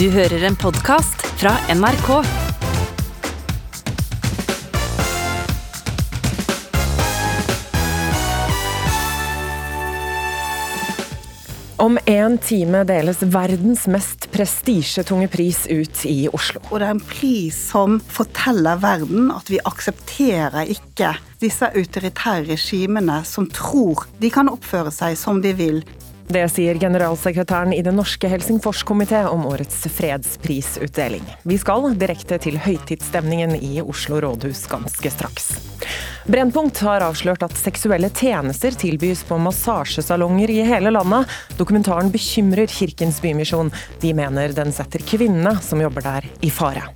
Du hører en podkast fra NRK. Om en time deles verdens mest prestisjetunge pris ut i Oslo. Og det er en pris som forteller verden at vi aksepterer ikke disse autoritære regimene som tror de kan oppføre seg som de vil. Det sier generalsekretæren i Den norske Helsingforskomité om årets fredsprisutdeling. Vi skal direkte til høytidsstemningen i Oslo rådhus ganske straks. Brennpunkt har avslørt at seksuelle tjenester tilbys på massasjesalonger i hele landet. Dokumentaren bekymrer Kirkens Bymisjon. De mener den setter kvinnene som jobber der, i fare.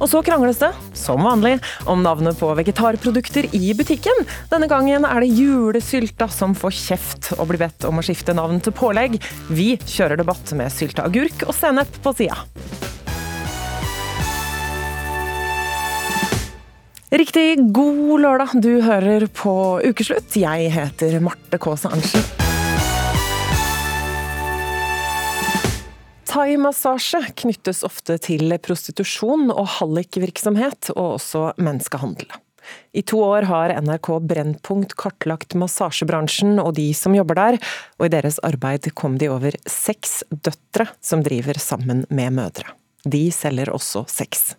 Og så krangles det, som vanlig, om navnet på vegetarprodukter i butikken. Denne gangen er det julesylta som får kjeft og blir bedt om å skifte navn til pålegg. Vi kjører debatt med sylteagurk og sennep på sida. Riktig god lørdag. Du hører på Ukeslutt. Jeg heter Marte Kaasa Arntzen. Thaimassasje knyttes ofte til prostitusjon og hallikvirksomhet, og også menneskehandel. I to år har NRK Brennpunkt kartlagt massasjebransjen og de som jobber der, og i deres arbeid kom de over seks døtre som driver sammen med mødre. De selger også sex.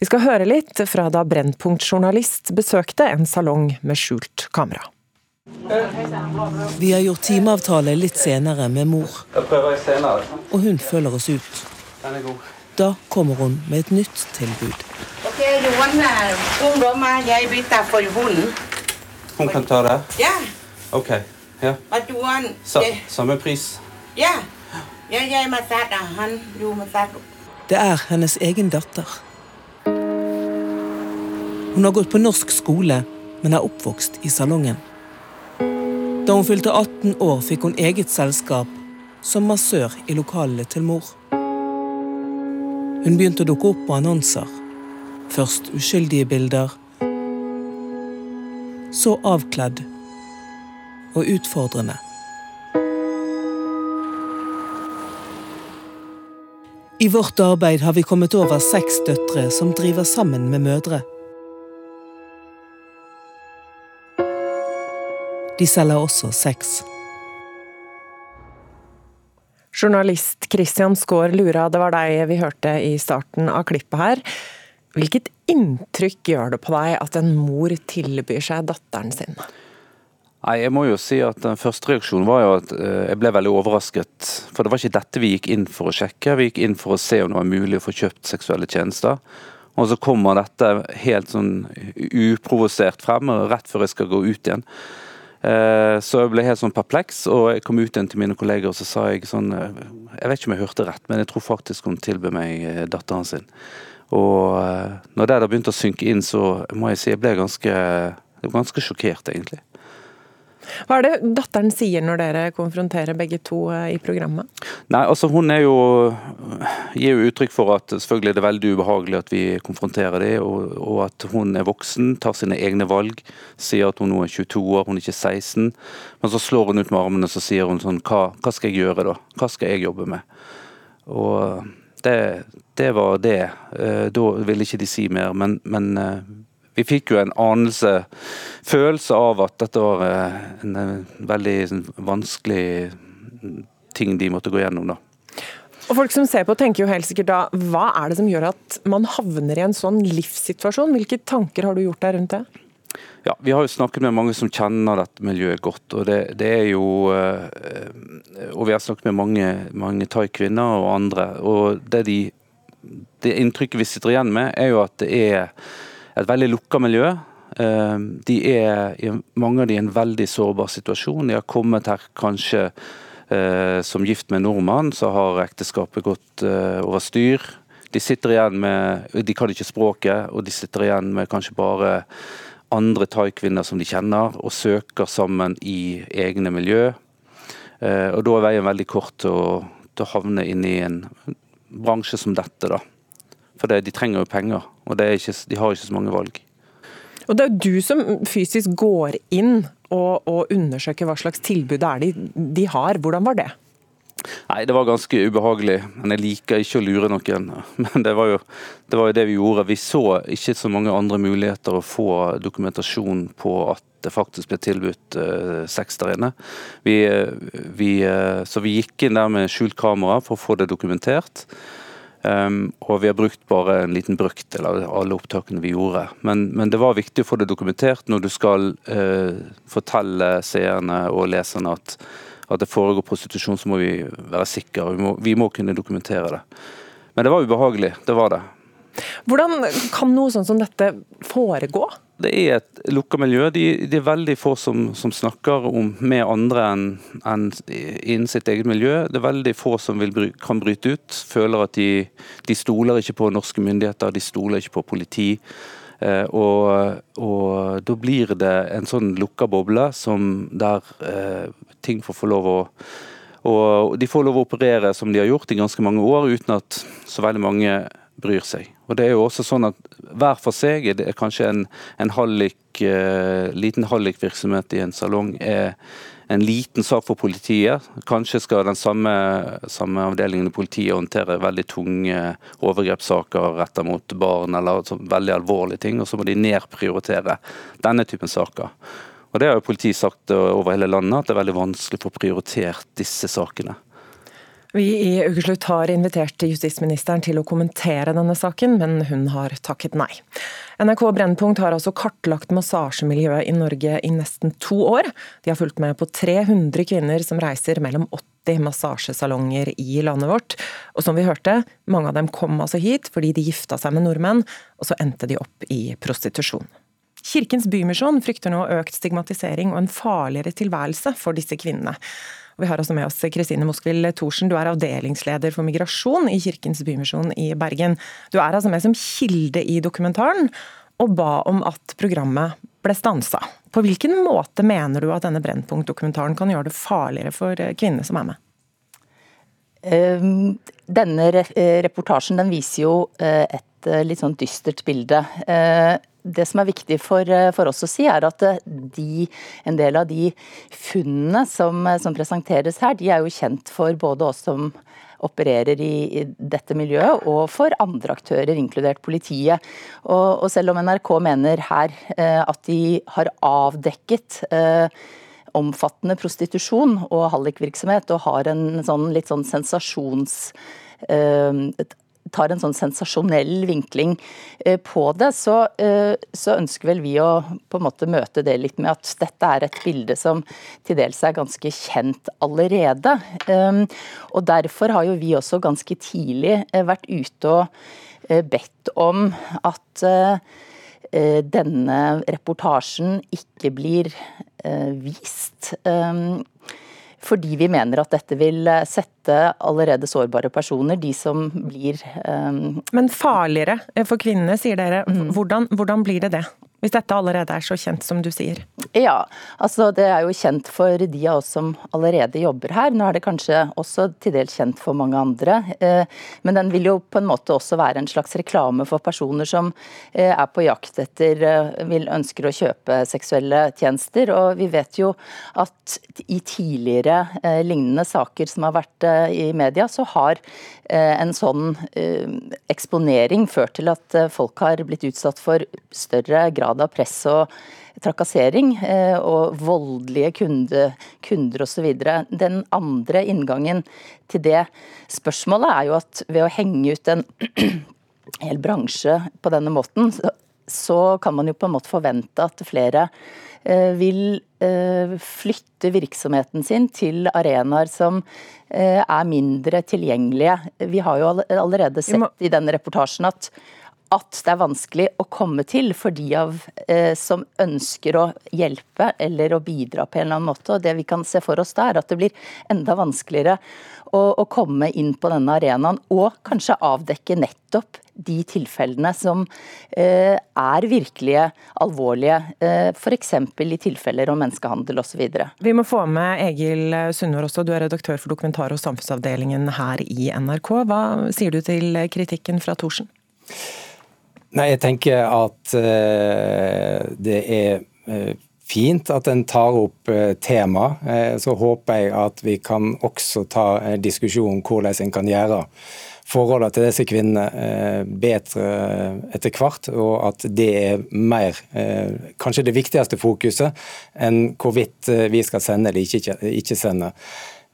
Vi skal høre litt fra da Brennpunkt-journalist besøkte en salong med skjult kamera. Vi har gjort timeavtale litt senere med mor, og hun følger oss ut. Da kommer hun med et nytt tilbud. Hunden. Hun kan ta det? Ja. Ok. Ja. Sa samme pris? ja. Det er hennes egen datter. Hun har gått på norsk skole, men er oppvokst i salongen. Da hun fylte 18 år, fikk hun eget selskap som massør i lokalene til mor. Hun begynte å dukke opp på annonser. Først uskyldige bilder, så avkledd og utfordrende. I vårt arbeid har vi kommet over seks døtre som driver sammen med mødre. De selger også sex. Journalist Christian Skaar Lura, det var deg vi hørte i starten av klippet her. Hvilket inntrykk gjør det på deg at en mor tilbyr seg datteren sin? Nei, jeg må jo si at Den første reaksjonen var jo at eh, jeg ble veldig overrasket. For det var ikke dette vi gikk inn for å sjekke. Vi gikk inn for å se om det var mulig å få kjøpt seksuelle tjenester. Og så kommer dette helt sånn uprovosert frem, rett før jeg skal gå ut igjen. Eh, Så jeg ble helt sånn perpleks, og jeg kom ut igjen til mine kolleger og så sa jeg sånn eh, Jeg vet ikke om jeg hørte rett, men jeg tror faktisk hun tilbød meg eh, datteren sin. Og når det da begynte å synke inn, så må jeg si jeg ble ganske, ganske sjokkert, egentlig. Hva er det datteren sier når dere konfronterer begge to eh, i programmet? Nei, altså hun jo gir jo uttrykk for at selvfølgelig er det veldig ubehagelig at vi konfronterer dem, og, og at hun er voksen, tar sine egne valg. Sier at hun nå er 22 år, hun er ikke 16. Men så slår hun ut med armene og så sier hun sånn hva, hva skal jeg gjøre da? Hva skal jeg jobbe med? Og det, det var det. Eh, Da ville ikke de si mer, men, men eh, vi fikk jo en anelse, følelse av at dette var eh, en eh, veldig sånn, vanskelig ting de måtte gå gjennom. da. Og Folk som ser på tenker jo helt sikkert da, hva er det som gjør at man havner i en sånn livssituasjon? Hvilke tanker har du gjort deg rundt det? Ja, Vi har jo snakket med mange som kjenner dette miljøet godt. og Det, det er jo eh, Og vi har snakket med mange, mange thai-kvinner og andre. og det, de, det inntrykket vi sitter igjen med, er jo at det er et veldig lukka miljø. Eh, De er, i- mange av de en veldig sårbar situasjon. De har kommet her kanskje eh, som gift med nordmann, så har ekteskapet gått eh, over styr. De sitter igjen med, de kan ikke språket, og de sitter igjen med kanskje bare andre thai-kvinner som de kjenner, og søker sammen i egne miljø. Og Da er veien veldig kort til å, havne inn i en bransje som dette. da. For de trenger jo penger, og ikke, de har ikke så mange valg. Og Det er jo du som fysisk går inn og, og undersøker hva slags tilbud er de, de har. Hvordan var det? Nei, det var ganske ubehagelig. Men jeg liker ikke å lure noen. Men det var, jo, det var jo det vi gjorde. Vi så ikke så mange andre muligheter å få dokumentasjon på at det faktisk ble tilbudt uh, sex der inne. Vi, vi, uh, så vi gikk inn der med skjult kamera for å få det dokumentert. Um, og vi har brukt bare en liten brøkdel av alle opptakene vi gjorde. Men, men, det var viktig å få det dokumentert når du skal uh, fortelle seerne og leserne at, at det foregår prostitusjon, så må vi være sikre. Vi må, vi må kunne dokumentere det. Men det var ubehagelig. Det var det. Hvordan kan noe sånn som dette foregå? Det er et lukka miljø. De, det er veldig få som, som snakker om, med andre enn en innen sitt eget miljø. Det er veldig få som vil, kan bryte ut. Føler at de, de stoler ikke på norske myndigheter, de stoler ikke på politi. Eh, og, og, da blir det en sånn lukka boble som der eh, ting får få lov å og De får lov å operere som de har gjort i ganske mange år, uten at så veldig mange bryr seg. Og det er jo også sånn at Hver for seg er det kanskje en, en hallik, uh, liten hallikvirksomhet i en salong er en liten sak for politiet. Kanskje skal den samme, samme avdelingen i politiet håndtere veldig tunge overgrepssaker rettet mot barn, eller så, veldig alvorlige ting, og så må de nedprioritere denne typen saker. Og Det har jo politiet sagt over hele landet, at det er veldig vanskelig å få prioritert disse sakene. Vi i Ukeslutt har invitert justisministeren til å kommentere denne saken, men hun har takket nei. NRK Brennpunkt har altså kartlagt massasjemiljøet i Norge i nesten to år. De har fulgt med på 300 kvinner som reiser mellom 80 massasjesalonger i landet vårt. Og som vi hørte, mange av dem kom altså hit fordi de gifta seg med nordmenn, og så endte de opp i prostitusjon. Kirkens Bymisjon frykter nå økt stigmatisering og en farligere tilværelse for disse kvinnene. Vi har også med oss Kristine Moskvild Thorsen, du er avdelingsleder for migrasjon i Kirkens Bymisjon i Bergen. Du er altså med som kilde i dokumentaren, og ba om at programmet ble stansa. På hvilken måte mener du at denne Brennpunkt-dokumentaren kan gjøre det farligere for kvinnene som er med? Ehm, denne eh, reportasjen den viser jo eh, et eh, litt sånn dystert bilde det som er viktig for, eh, for, oss å si, er at eh, de, en del av de funnene som, eh, som, presenteres her, de er jo kjent for både oss som opererer i, i dette miljøet, og for andre aktører, inkludert politiet. Og, og selv om NRK mener her eh, at de har avdekket eh, omfattende prostitusjon og hallikvirksomhet, og har en sånn litt sånn sensasjons tar en sånn sensasjonell vinkling eh, på det, så, eh, så, ønsker vel vi å på en måte møte det litt med at dette er et bilde som til dels er ganske kjent allerede. Ehm, og Derfor har jo vi også ganske tidlig eh, vært ute og bedt om at denne reportasjen ikke blir vist. Fordi vi mener at dette vil eh, sette allerede sårbare personer, de som blir um... Men farligere for kvinnene, sier dere. Mm. Hvordan, hvordan blir det det? Hvis dette allerede er så kjent som du sier? Ja, altså det er jo kjent for de av oss som allerede jobber her. Nå er det kanskje også til dels kjent for mange andre. Eh, men den vil jo på en måte også være en slags reklame for personer som eh, er på jakt etter, eh, vil ønsker å kjøpe seksuelle tjenester. Og vi vet jo at i tidligere lignende saker som har vært i media, så har en sånn eksponering ført til at folk har blitt utsatt for større grad av press og trakassering eh, og voldelige kunde, kunder osv. Den andre inngangen til det spørsmålet er jo at ved å henge ut en hel bransje på denne måten, så kan man jo på en måte forvente at flere eh, vil eh, flytte virksomheten sin til arenaer som er mindre tilgjengelige. Vi har jo allerede sett i denne reportasjen at at det er vanskelig å komme til for de av eh, som ønsker å hjelpe eller å bidra på en eller annen måte. Og Det vi kan se for oss da, er at det blir enda vanskeligere å, å komme inn på denne arenaen, og kanskje avdekke nettopp de tilfellene som eh, er virkelige alvorlige, eh, f.eks. i tilfeller om menneskehandel osv. Vi må få med Egil Sundvår også, du er redaktør for dokumentar- og samfunnsavdelingen her i NRK. Hva sier du til kritikken fra Thorsen? Nei, jeg tenker at uh, det er uh, fint at en tar opp eh, tema. Så håper jeg at vi kan også ta en diskusjon om hvordan en kan gjøre forholdene til disse kvinnene bedre etter hvert, og at det er mer kanskje det viktigste fokuset enn hvorvidt vi skal sende eller ikke, ikke sende.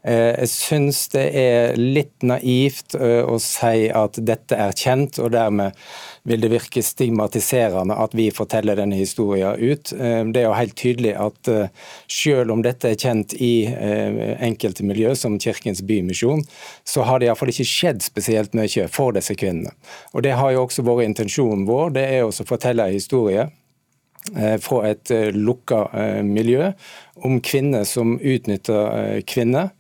Jeg syns det er litt naivt å si at dette er kjent, og dermed vil det virke stigmatiserende at vi forteller denne historien ut. Eh, det er jo helt tydelig at eh, selv om dette er kjent i eh, enkelte miljø, som Kirkens Bymisjon, så har det iallfall ikke skjedd spesielt mye for disse kvinnene. Og Det har jo også vært intensjonen vår, det er å fortelle en historie fra et lukka miljø om kvinner som utnytter kvinner.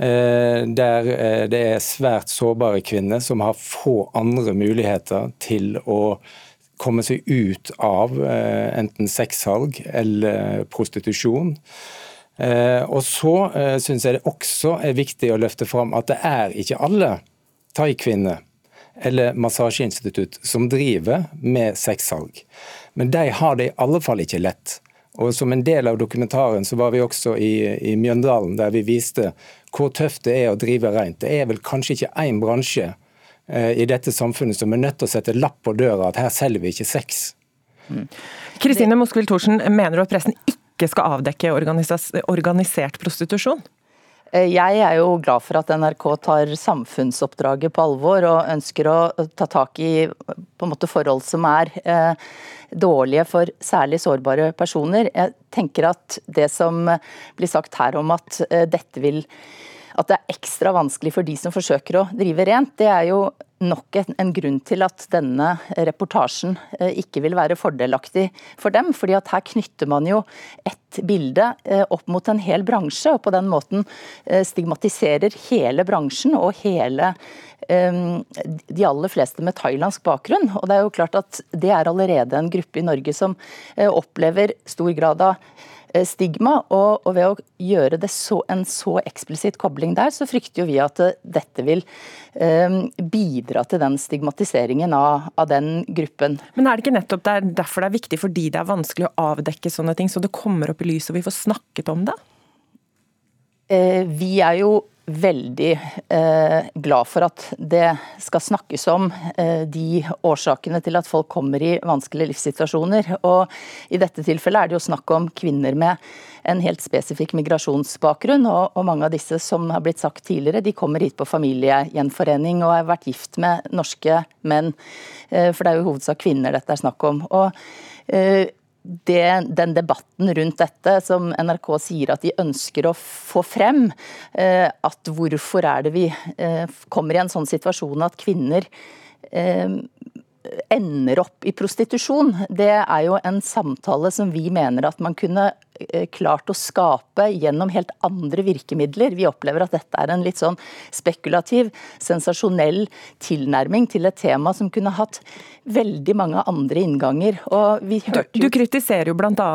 Eh, der eh, det er svært sårbare kvinner som har få andre muligheter til å komme seg ut av eh, enten sexsalg eller prostitusjon. Og så syns jeg det også er viktig å løfte fram at det er ikke alle thaikvinner eller massasjeinstitutt som driver med sexsalg. Men de har det i alle fall ikke lett. Og Som en del av dokumentaren så var vi også i, i Mjøndalen, der vi viste hvor tøft det er å drive rent. Det er vel kanskje ikke én bransje eh, i dette samfunnet som er nødt til å sette lapp på døra at her selger vi ikke sex. Mm. Kristine mm. Moskvild Thorsen, mener du at pressen ikke skal avdekke organisert prostitusjon? Eh, jeg er jo glad for at NRK tar samfunnsoppdraget på alvor og ønsker å ta tak i på en måte forhold som er eh, dårlige for særlig sårbare personer. Jeg tenker at det som blir sagt her om at eh, dette vil at det er ekstra vanskelig for de som forsøker å drive rent, det er jo nok en, grunn til at denne reportasjen eh, ikke vil være fordelaktig for dem. fordi at her knytter man jo et bilde eh, opp mot en hel bransje, og på den måten eh, stigmatiserer hele bransjen og hele de aller fleste med thailandsk bakgrunn. Og det er jo klart at det er allerede en gruppe i Norge som opplever stor grad av Eh, stigma. Og, og, ved å gjøre det så, en så eksplisitt kobling der, så frykter jo vi at eh, dette vil um, bidra til den stigmatiseringen av, av, den gruppen. Men er det ikke nettopp der, derfor det er viktig, fordi det er vanskelig å avdekke sånne ting, så det kommer opp i lyset og vi får snakket om det? Eh, vi er jo veldig eh, glad for at det skal snakkes om eh, de årsakene til at folk kommer i vanskelige livssituasjoner. Og I dette tilfellet er det jo snakk om kvinner med en helt spesifikk migrasjonsbakgrunn. Og, og mange av disse som har blitt sagt tidligere, de kommer hit på familiegjenforening og har vært gift med norske menn. Eh, for det er jo i hovedsak kvinner dette er snakk om. Og eh, det, den debatten rundt dette som NRK sier at de ønsker å få frem, eh, at hvorfor er det vi eh, kommer i en sånn situasjon at kvinner eh, ender opp i prostitusjon, det er jo en samtale som vi mener at man kunne eh, klart å skape gjennom helt andre virkemidler. Vi opplever at dette er en litt sånn spekulativ, sensasjonell tilnærming til et tema som kunne hatt veldig mange andre innganger. Du, du, kritiserer jo bl.a.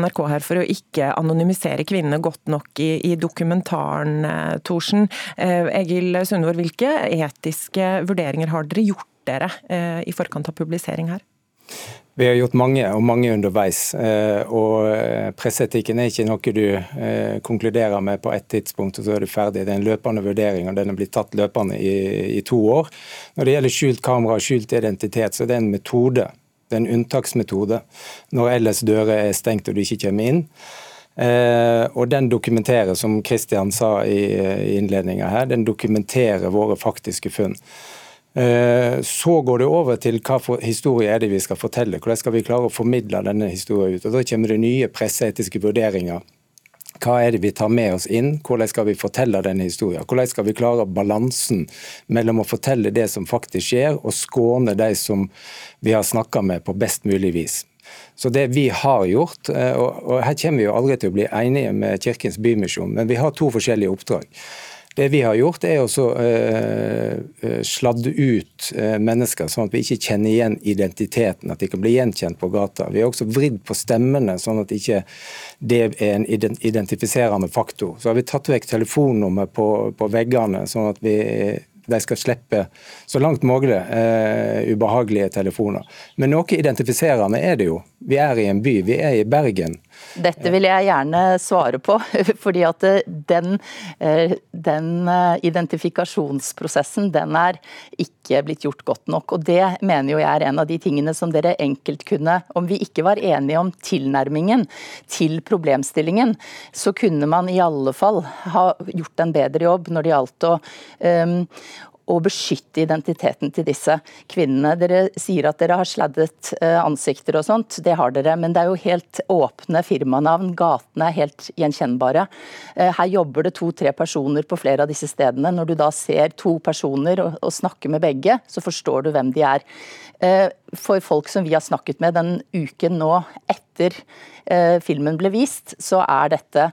NRK her for å ikke anonymisere kvinnene godt nok i, i dokumentaren, eh, Thorsen. Eh, Egil Sundvor, hvilke etiske vurderinger har dere gjort dere eh, i forkant av publisering her? Vi har gjort mange, og mange underveis. Eh, og eh, Presseetikken er ikke noe du konkluderer med på ett tidspunkt, og så er du ferdig. Det er en løpende vurdering, og den er blitt tatt løpende i, i to år. Når det gjelder skjult kamera og skjult identitet, så er det en metode. Det er en unntaksmetode når ellers dører er stengt og du ikke kommer inn. Eh, og den dokumenterer, som Kristian sa i, i innledninga her, den dokumenterer våre faktiske funn. Eh, så går det over til hva for historie er det vi skal fortelle. Hvordan skal vi klare å formidle denne historien ut. Og Da kommer det nye presseetiske vurderinger. Hva er det vi tar med oss inn? Hvordan skal vi fortelle denne historien? Hvordan skal vi klare balansen mellom å fortelle det som faktisk skjer, og skåne de som vi har snakka med på best mulig vis. Så det vi har gjort, eh, og Her kommer vi jo aldri til å bli enige med Kirkens Bymisjon, men vi har to forskjellige oppdrag. Det vi har gjort, er å uh, sladde ut uh, mennesker, sånn at vi ikke kjenner igjen identiteten. At de kan bli gjenkjent på gata. Vi har også vridd på stemmene, sånn at ikke det er en identifiserende faktor. Så har vi tatt vekk telefonnummer på, på veggene, sånn at vi, de skal slippe så langt mulig eh, ubehagelige telefoner. Men noe identifiserende er det jo. Vi er i en by, vi er i Bergen. Dette vil jeg gjerne svare på, fordi at eh, den, eh, den, eh, identifikasjonsprosessen den er ikke blitt gjort godt nok. Og Det mener jo jeg er en av de tingene som dere enkelt kunne Om vi ikke var enige om tilnærmingen til problemstillingen, så kunne man i alle fall ha gjort en bedre jobb når det gjaldt å, um, å beskytte identiteten til disse kvinnene. Dere sier at dere har sladdet eh, ansikter og sånt, det har dere. Men det er jo helt åpne firmanavn, gatene er helt gjenkjennbare. Eh, her jobber det to-tre personer på flere av disse stedene. Når du da ser to personer og, snakker med begge, så forstår du hvem de er. Eh, for folk som vi har snakket med den uken nå etter filmen ble vist, så er dette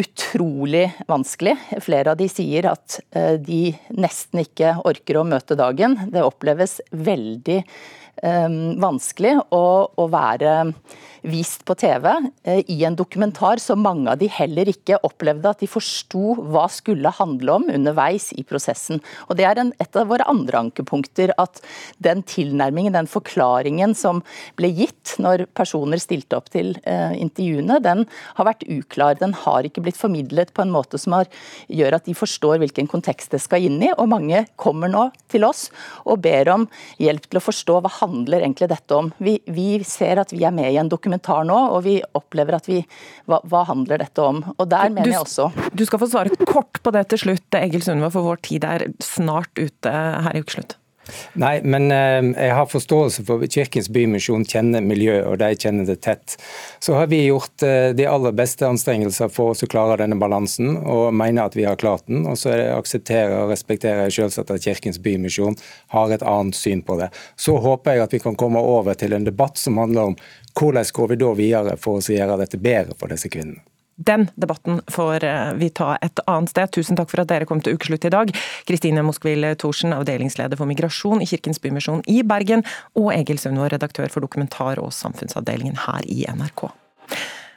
utrolig vanskelig. Flere av de sier at eh, de nesten ikke orker å møte dagen. Det oppleves veldig eh, vanskelig å, å være vist på TV eh, i en dokumentar som mange av de heller ikke opplevde at de forsto hva skulle handle om underveis i prosessen. Og Det er en, et av våre andre ankepunkter, at den tilnærmingen, den forklaringen som ble gitt når personer stilte opp til eh, intervjuene, den har vært uklar. Den har ikke blitt formidlet på en måte som har, gjør at de forstår hvilken kontekst det skal inn i. Og mange kommer nå til oss og ber om hjelp til å forstå hva handler egentlig dette om. Vi, vi ser at vi er med i en dokumentar nå, og vi opplever at vi Hva, hva handler dette om? Og der mener jeg også Du skal få svare kort på det til slutt, Egil Sundvold, for vår tid er snart ute her i Ukeslutt. Nei, men eh, jeg har forståelse for Kirkens Bymisjon kjenner miljøet, og de kjenner det tett. Så har vi gjort eh, de aller beste anstrengelser for å klare denne balansen, og mener at vi har klart den. Og så aksepterer og respekterer jeg selvsagt at Kirkens Bymisjon har et annet syn på det. Så håper jeg at vi kan komme over til en debatt som handler om hvordan går vi da videre for å gjøre dette bedre for disse kvinnene. Den debatten får eh, vi ta et annet sted. Tusen takk for at dere kom til ukeslutt i dag. Kristine Moskvil Thorsen, avdelingsleder for migrasjon i Kirkens Bymisjon i Bergen, og Egil Sundvold, redaktør for dokumentar- og samfunnsavdelingen her i NRK.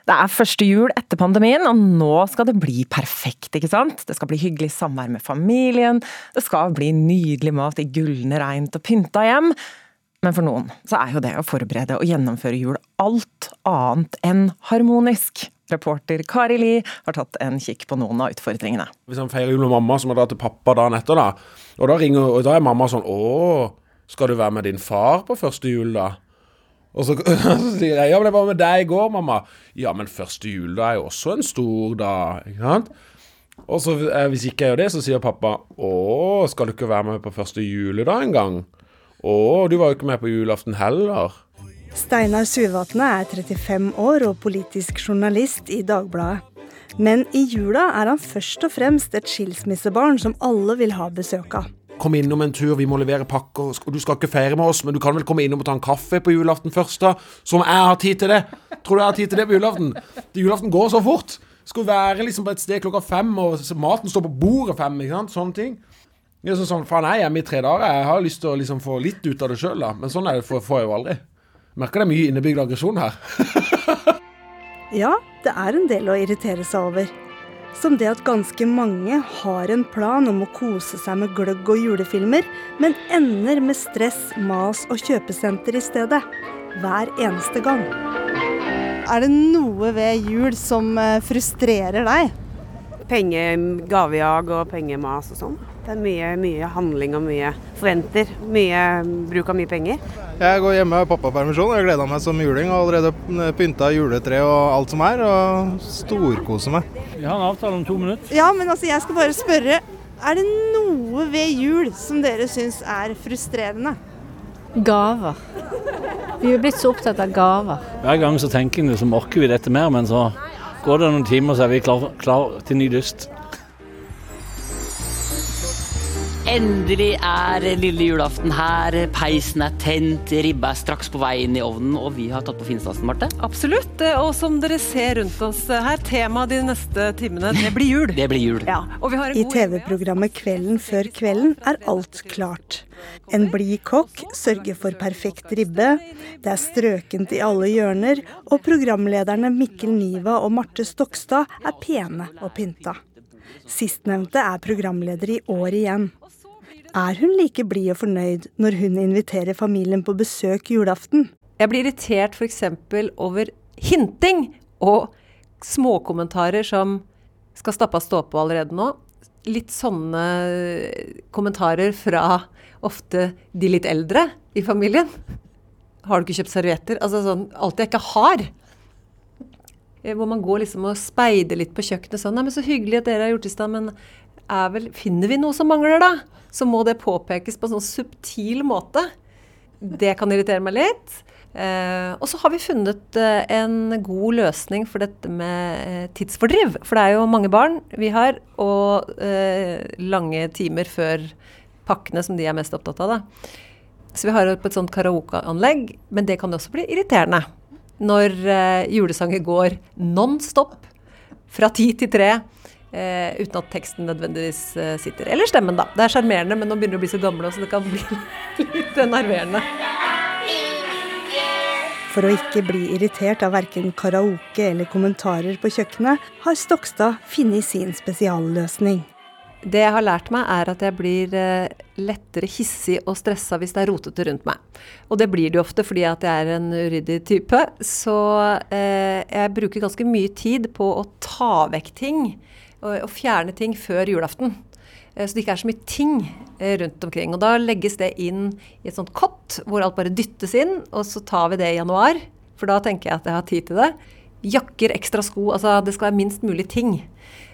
Det er første jul etter pandemien, og nå skal det bli perfekt, ikke sant? Det skal bli hyggelig samvær med familien, det skal bli nydelig mat i gulne reint og pynta hjem. Men for noen så er jo det å forberede og gjennomføre jul alt annet enn harmonisk. Reporter Kari Li har tatt en kikk på noen av utfordringene. Hvis han feirer jul med mamma, så må dra til pappa dagen etter, da. Og da, ringer, og da er mamma sånn Å, skal du være med din far på første jul, da? Og så, så sier jeg ja, men jeg var med deg i går, mamma. Ja, men første jul da er jo også en stor dag, ikke sant? Og så eh, hvis ikke jeg gjør det, så sier pappa å, skal du ikke være med på første juledag en gang? Å, du var jo ikke med på julaften heller. Steinar Suvatne er 35 år og politisk journalist i Dagbladet. Men i jula er han først og fremst et skilsmissebarn som alle vil ha besøk av. Kom innom en tur, vi må levere pakker. Du skal ikke feire med oss, men du kan vel komme innom og ta en kaffe på julaften først, da? Som jeg har tid til det. Tror du jeg har tid til det på julaften? Julaften går så fort. Skulle være liksom på et sted klokka fem, og maten står på bordet fem. ikke sant? Sånne ting. Jeg er sånn, faen, jeg er hjemme i tre dager. Jeg har lyst til å liksom få litt ut av det sjøl, da. Men sånn er det, får jeg jo aldri. Merker det er mye innebygd aggresjon her. ja, det er en del å irritere seg over. Som det at ganske mange har en plan om å kose seg med gløgg og julefilmer, men ender med stress, mas og kjøpesenter i stedet. Hver eneste gang. Er det noe ved jul som eh, frustrerer deg? Pengegavejag og pengemas og sånn. Det er mye, mye handling og mye forventer. Mye bruk av mye penger. Jeg går hjemme og har pappapermisjon. Jeg gleder meg som juling. og allerede pynta juletre og alt som er, og storkoser meg. Vi har en avtale om to minutter. Ja, men altså, jeg skal bare spørre. Er det noe ved jul som dere syns er frustrerende? Gaver. Vi er blitt så opptatt av gaver. Hver gang så tenker vi så orker vi dette mer, men så går det noen timer, så er vi klar, klar til ny dyst. Endelig er lille julaften her. Peisen er tent, ribba er straks på vei inn i ovnen, og vi har tatt på finstasen, Marte. Absolutt. Og som dere ser rundt oss her, temaet de neste timene, det blir jul. Det blir jul. Ja. I TV-programmet Kvelden før kvelden er alt klart. En blid kokk sørger for perfekt ribbe, det er strøkent i alle hjørner, og programlederne Mikkel Niva og Marte Stokstad er pene og pynta. Sistnevnte er programleder i år igjen. Er hun like blid og fornøyd når hun inviterer familien på besøk julaften? Jeg blir irritert f.eks. over hinting og småkommentarer som skal stappa stå på allerede nå. Litt sånne kommentarer fra ofte de litt eldre i familien. Har du ikke kjøpt servietter? Altså sånn alt jeg ikke har. Eh, hvor man går liksom og speider litt på kjøkkenet sånn. Nei, men så hyggelig at dere har gjort i stand, men vel, finner vi noe som mangler, da? Så må det påpekes på en sånn subtil måte. Det kan irritere meg litt. Eh, og så har vi funnet eh, en god løsning for dette med eh, tidsfordriv. For det er jo mange barn vi har, og eh, lange timer før pakkene som de er mest opptatt av. Da. Så vi har på et sånt karaokeanlegg, men det kan også bli irriterende. Når eh, julesanger går non stop fra ti til tre. Uh, uten at teksten nødvendigvis eh, sitter. Eller stemmen, da. Det er sjarmerende, men nå begynner de å bli så gamle, så det kan bli litt nerverende. For å ikke bli irritert av verken karaoke eller kommentarer på kjøkkenet, har Stokstad funnet sin spesialløsning. Det jeg har lært meg, er at jeg blir eh, lettere hissig og stressa hvis det er rotete rundt meg. Og det blir det jo ofte fordi at jeg er en uryddig type. Så eh, jeg bruker ganske mye tid på å ta vekk ting og, og fjerne ting før julaften. Eh, så det ikke er så mye ting eh, rundt omkring. Og da legges det inn i et sånt kott hvor alt bare dyttes inn, og så tar vi det i januar. For da tenker jeg at jeg har tid til det. Jakker, ekstra sko. Altså det skal være minst mulig ting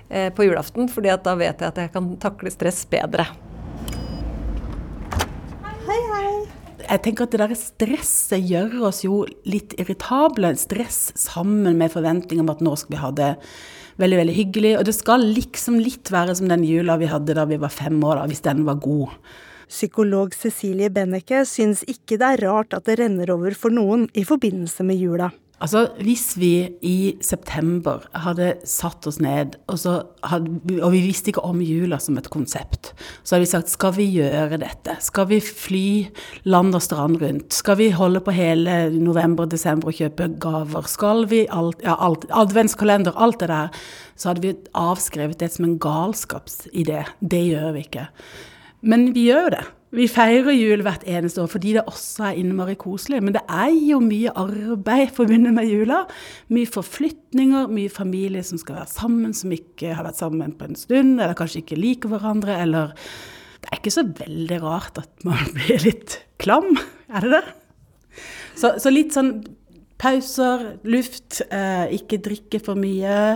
eh, på julaften, fordi da vet jeg at jeg kan takle stress bedre. Hei, hei. Jeg tenker at det der stresset gjør oss jo litt irritable. Stress sammen med forventning om at nå skal vi ha det veldig, veldig hyggelig. Og det skal liksom litt være som den jula vi hadde da vi var fem år, da, hvis den var god. Psykolog Cecilie Benneke syns ikke det er rart at det renner over for noen i forbindelse med jula. Altså, Hvis vi i september hadde satt oss ned, og, hadde, og, vi visste ikke om jula som et konsept, så hadde vi sagt skal vi gjøre dette? Skal vi fly land og strand rundt? Skal vi holde på hele november og desember og kjøpe gaver? Skal vi alt, ja, alt, adventskalender, alt det der? Så hadde vi avskrevet det som en galskapsidé. Det gjør vi ikke. Men vi gjør det. Vi feirer jul hvert eneste år fordi det også er innmari koselig. Men det er jo mye arbeid forbundet med jula. Mye forflytninger, mye familie som skal være sammen, som ikke har vært sammen på en stund, eller kanskje ikke liker hverandre, eller Det er ikke så veldig rart at man blir litt klam, er det det? Så, så litt sånn pauser, luft, eh, ikke drikke for mye.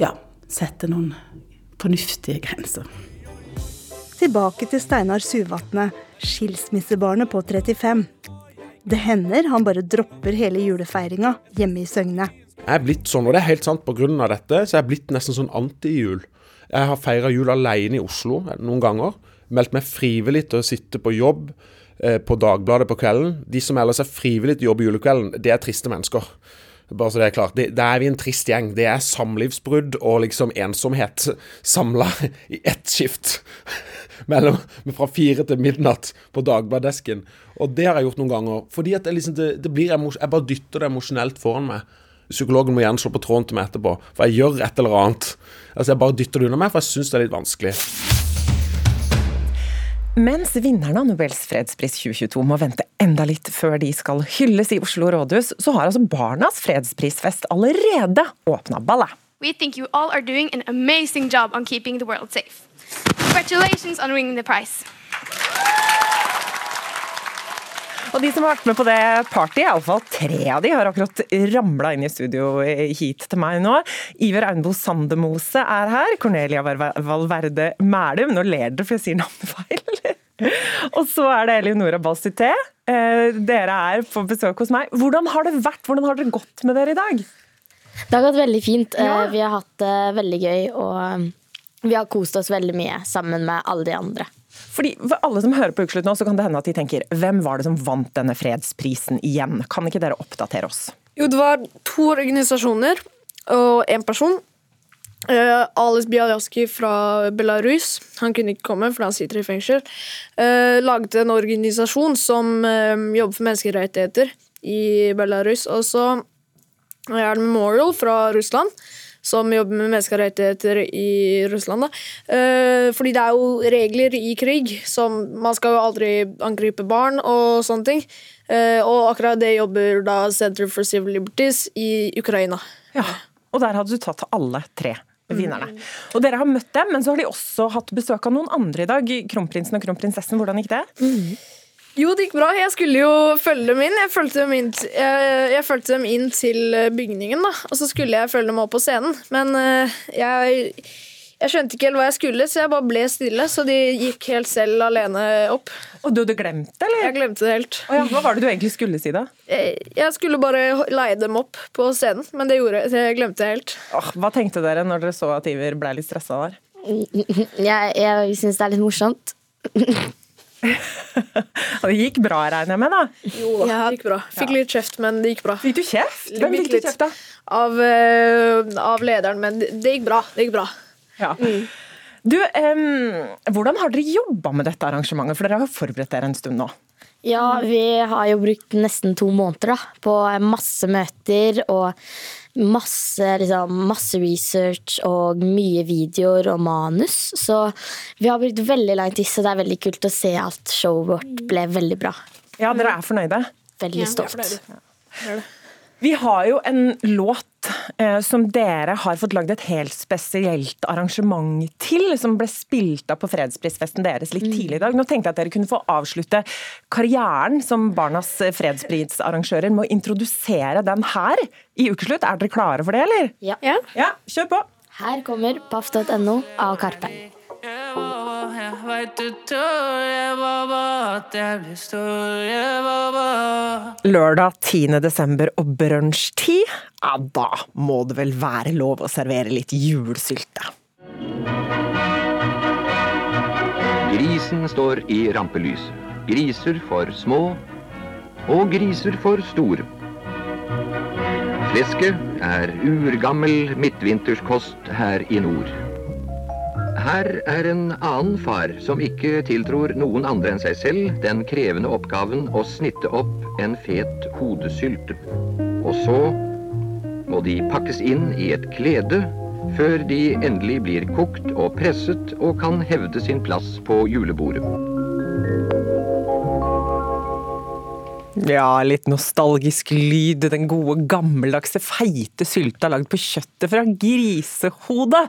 Ja, sette noen fornuftige grenser. Tilbake til Steinar Suvatne, skilsmissebarnet på 35. Det hender han bare dropper hele julefeiringa hjemme i Søgne. Jeg er blitt sånn, og det er helt sant pga. dette, så jeg er blitt nesten sånn anti-jul. Jeg har feira jul alene i Oslo noen ganger. Meldt meg frivillig til å sitte på jobb eh, på Dagbladet på kvelden. De som ellers er frivillig til å jobbe julekvelden, det er triste mennesker. Bare så det er klart. Da er vi en trist gjeng. Det er samlivsbrudd og liksom ensomhet samla i ett skift. Mellom, fra fire til midnatt på Dagbladdesken. Og det har jeg gjort noen ganger. Fordi at det, liksom, det, det blir Jeg bare dytter det emosjonelt foran meg. Psykologen må gjerne slå på tråden til meg etterpå, for jeg gjør et eller annet. Altså Jeg bare dytter det unna meg, for jeg syns det er litt vanskelig. Mens vinnerne av Nobels fredspris 2022 må vente enda litt før de skal hylles i Oslo rådhus, så har altså Barnas fredsprisfest allerede åpna ballet. We think you all are doing an amazing job on keeping the world safe. Congratulations on winning the prize. Og de som har vært med på det partyet, iallfall tre av de har akkurat ramla inn i studio hit til meg nå. Iver Aunbo Sandemose er her. Cornelia Valverde Mælum. Nå ler dere for jeg sier navnet feil. Og så er det Eleonora Balsité. Eh, dere er på besøk hos meg. Hvordan har det vært? Hvordan har dere gått med dere i dag? Det har gått veldig fint. Ja. Eh, vi har hatt det veldig gøy, og vi har kost oss veldig mye sammen med alle de andre. Fordi For alle som hører på Ukeslutt nå, så kan det hende at de tenker hvem var det som vant denne fredsprisen igjen? Kan ikke dere oppdatere oss? Jo, det var to organisasjoner og én person. Uh, Alice Bialjaski fra Belarus, han kunne ikke komme fordi han sitter i fengsel, uh, laget en organisasjon som uh, jobber for menneskerettigheter i Belarus. Og så er det Memorial fra Russland, som jobber med menneskerettigheter i Russland. Da. Eh, fordi det er jo regler i krig som Man skal jo aldri angripe barn og sånne ting. Eh, og akkurat det jobber da Center for Civil Liberties i Ukraina. Ja, Og der hadde du tatt alle tre vinnerne. Og dere har møtt dem, men så har de også hatt besøk av noen andre i dag. Kronprinsen og kronprinsessen, hvordan gikk det? Jo, det gikk bra. Jeg skulle jo følge dem inn. Jeg fulgte dem fulgte dem inn til bygningen, da. Og så skulle jeg følge dem opp på scenen. Men uh, jeg, jeg skjønte ikke helt hva jeg skulle, så jeg bare ble stille. Så de gikk helt selv alene opp. Og du hadde glemt det, eller? Jeg glemte det helt. Ja. Hva var det du egentlig skulle si, da? Jeg, jeg skulle bare leie dem opp på scenen, men det gjorde jeg. Jeg glemte det helt. Åh, hva tenkte dere når dere så at Iver ble litt stressa der? Jeg, jeg syns det er litt morsomt. det gikk bra, regner jeg med? da? Jo da, det gikk bra. Fikk litt kjeft, men det gikk bra. Fikk du kjeft? Hvem fikk du kjeft da? Av, uh, av lederen, men det, det, gikk bra. Det gikk bra. Ja. Mm. Du, um, Hvordan har dere jobba med dette arrangementet? For dere har forberedt dere en stund nå. Ja, vi har jo brukt nesten to måneder da, på masse møter og masse, liksom, masse research og mye videoer og manus. Så vi har brukt veldig lang tid, så det er veldig kult å se at showet vårt ble veldig bra. Ja, dere er fornøyde? Veldig stolt. Ja, vi har jo en låt eh, som dere har fått lagd et helt spesielt arrangement til, som ble spilt av på fredsprisfesten deres litt tidlig i dag. Nå tenkte jeg at dere kunne få avslutte karrieren som Barnas fredsprisarrangører med å introdusere den her i Ukeslutt. Er dere klare for det, eller? Ja. ja. ja kjør på. Her kommer paff.no av Karpe. Lørdag 10. desember og brunsjtid, ja da må det vel være lov å servere litt julesylte. Grisen står i rampelyset. Griser for små og griser for store. Flesket er urgammel midtvinterskost her i nord. Her er en annen far som ikke tiltror noen andre enn seg selv den krevende oppgaven å snitte opp en fet hodesylte. Og så må de pakkes inn i et klede før de endelig blir kokt og presset og kan hevde sin plass på julebordet. Ja, litt nostalgisk lyd. Den gode, gammeldagse, feite sylta lagd på kjøttet fra grisehode.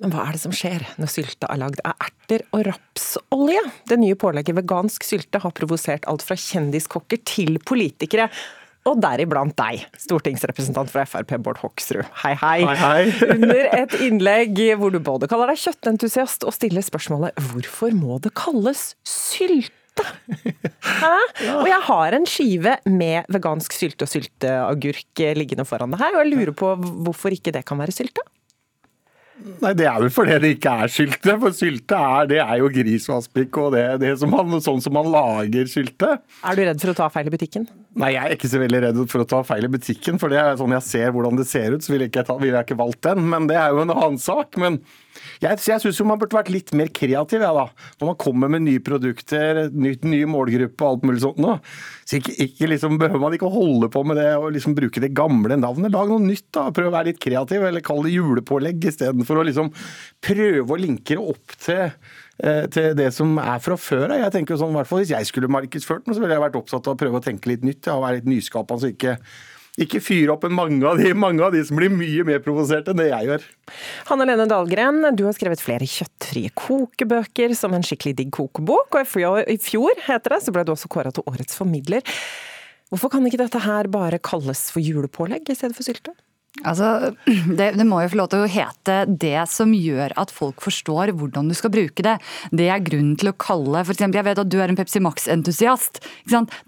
Men hva er det som skjer når sylta er lagd av erter og rapsolje? Det nye pålegget vegansk sylte har provosert alt fra kjendiskokker til politikere. Og deriblant deg, stortingsrepresentant fra Frp Bård Hoksrud. Hei, hei. hei, hei. Under et innlegg hvor du både kaller deg kjøttentusiast og stiller spørsmålet hvorfor må det kalles sylte? Hæ? Og jeg har en skive med vegansk sylte og sylteagurk liggende foran deg her, og jeg lurer på hvorfor ikke det kan være sylte? Nei, Det er vel fordi det ikke er sylte. For sylte er, det er jo gris og aspik og det, det som man, sånn som man lager sylte. Er du redd for å ta feil i butikken? Nei, jeg er ikke så veldig redd for å ta feil i butikken. For det er sånn jeg ser hvordan det ser ut, så ville jeg vil jeg ikke valgt den. Men det er jo en annen sak. Men jeg, jeg syns man burde vært litt mer kreativ, ja, da. Når man kommer med nye produkter, nytt, ny målgruppe og alt mulig sånt nå. Så ikke, ikke liksom, behøver man ikke holde på med det og liksom bruke det gamle navnet. Lag noe nytt, da. Prøv å være litt kreativ, eller kall det julepålegg istedenfor å liksom prøve å linke det opp til eh, til det som er fra før. Jeg tenker jo sånn, hvert Hvis jeg skulle markedsført den, så ville jeg vært opptatt av å prøve å tenke litt nytt ja, og være litt nyskapende. så ikke ikke fyre opp mange av, de, mange av de som blir mye mer provosert enn det jeg gjør. Hanne Lene Dahlgren, du har skrevet flere kjøttfrie kokebøker som en skikkelig digg kokebok, og i fjor, i fjor heter det, så ble du også kåra til årets formidler. Hvorfor kan ikke dette her bare kalles for julepålegg i stedet for sylte? Altså, det, det, må jo få lov til å hete det som gjør at folk forstår hvordan du skal bruke det. Det er grunnen til å kalle for eksempel, Jeg vet at du er en Pepsi Max-entusiast.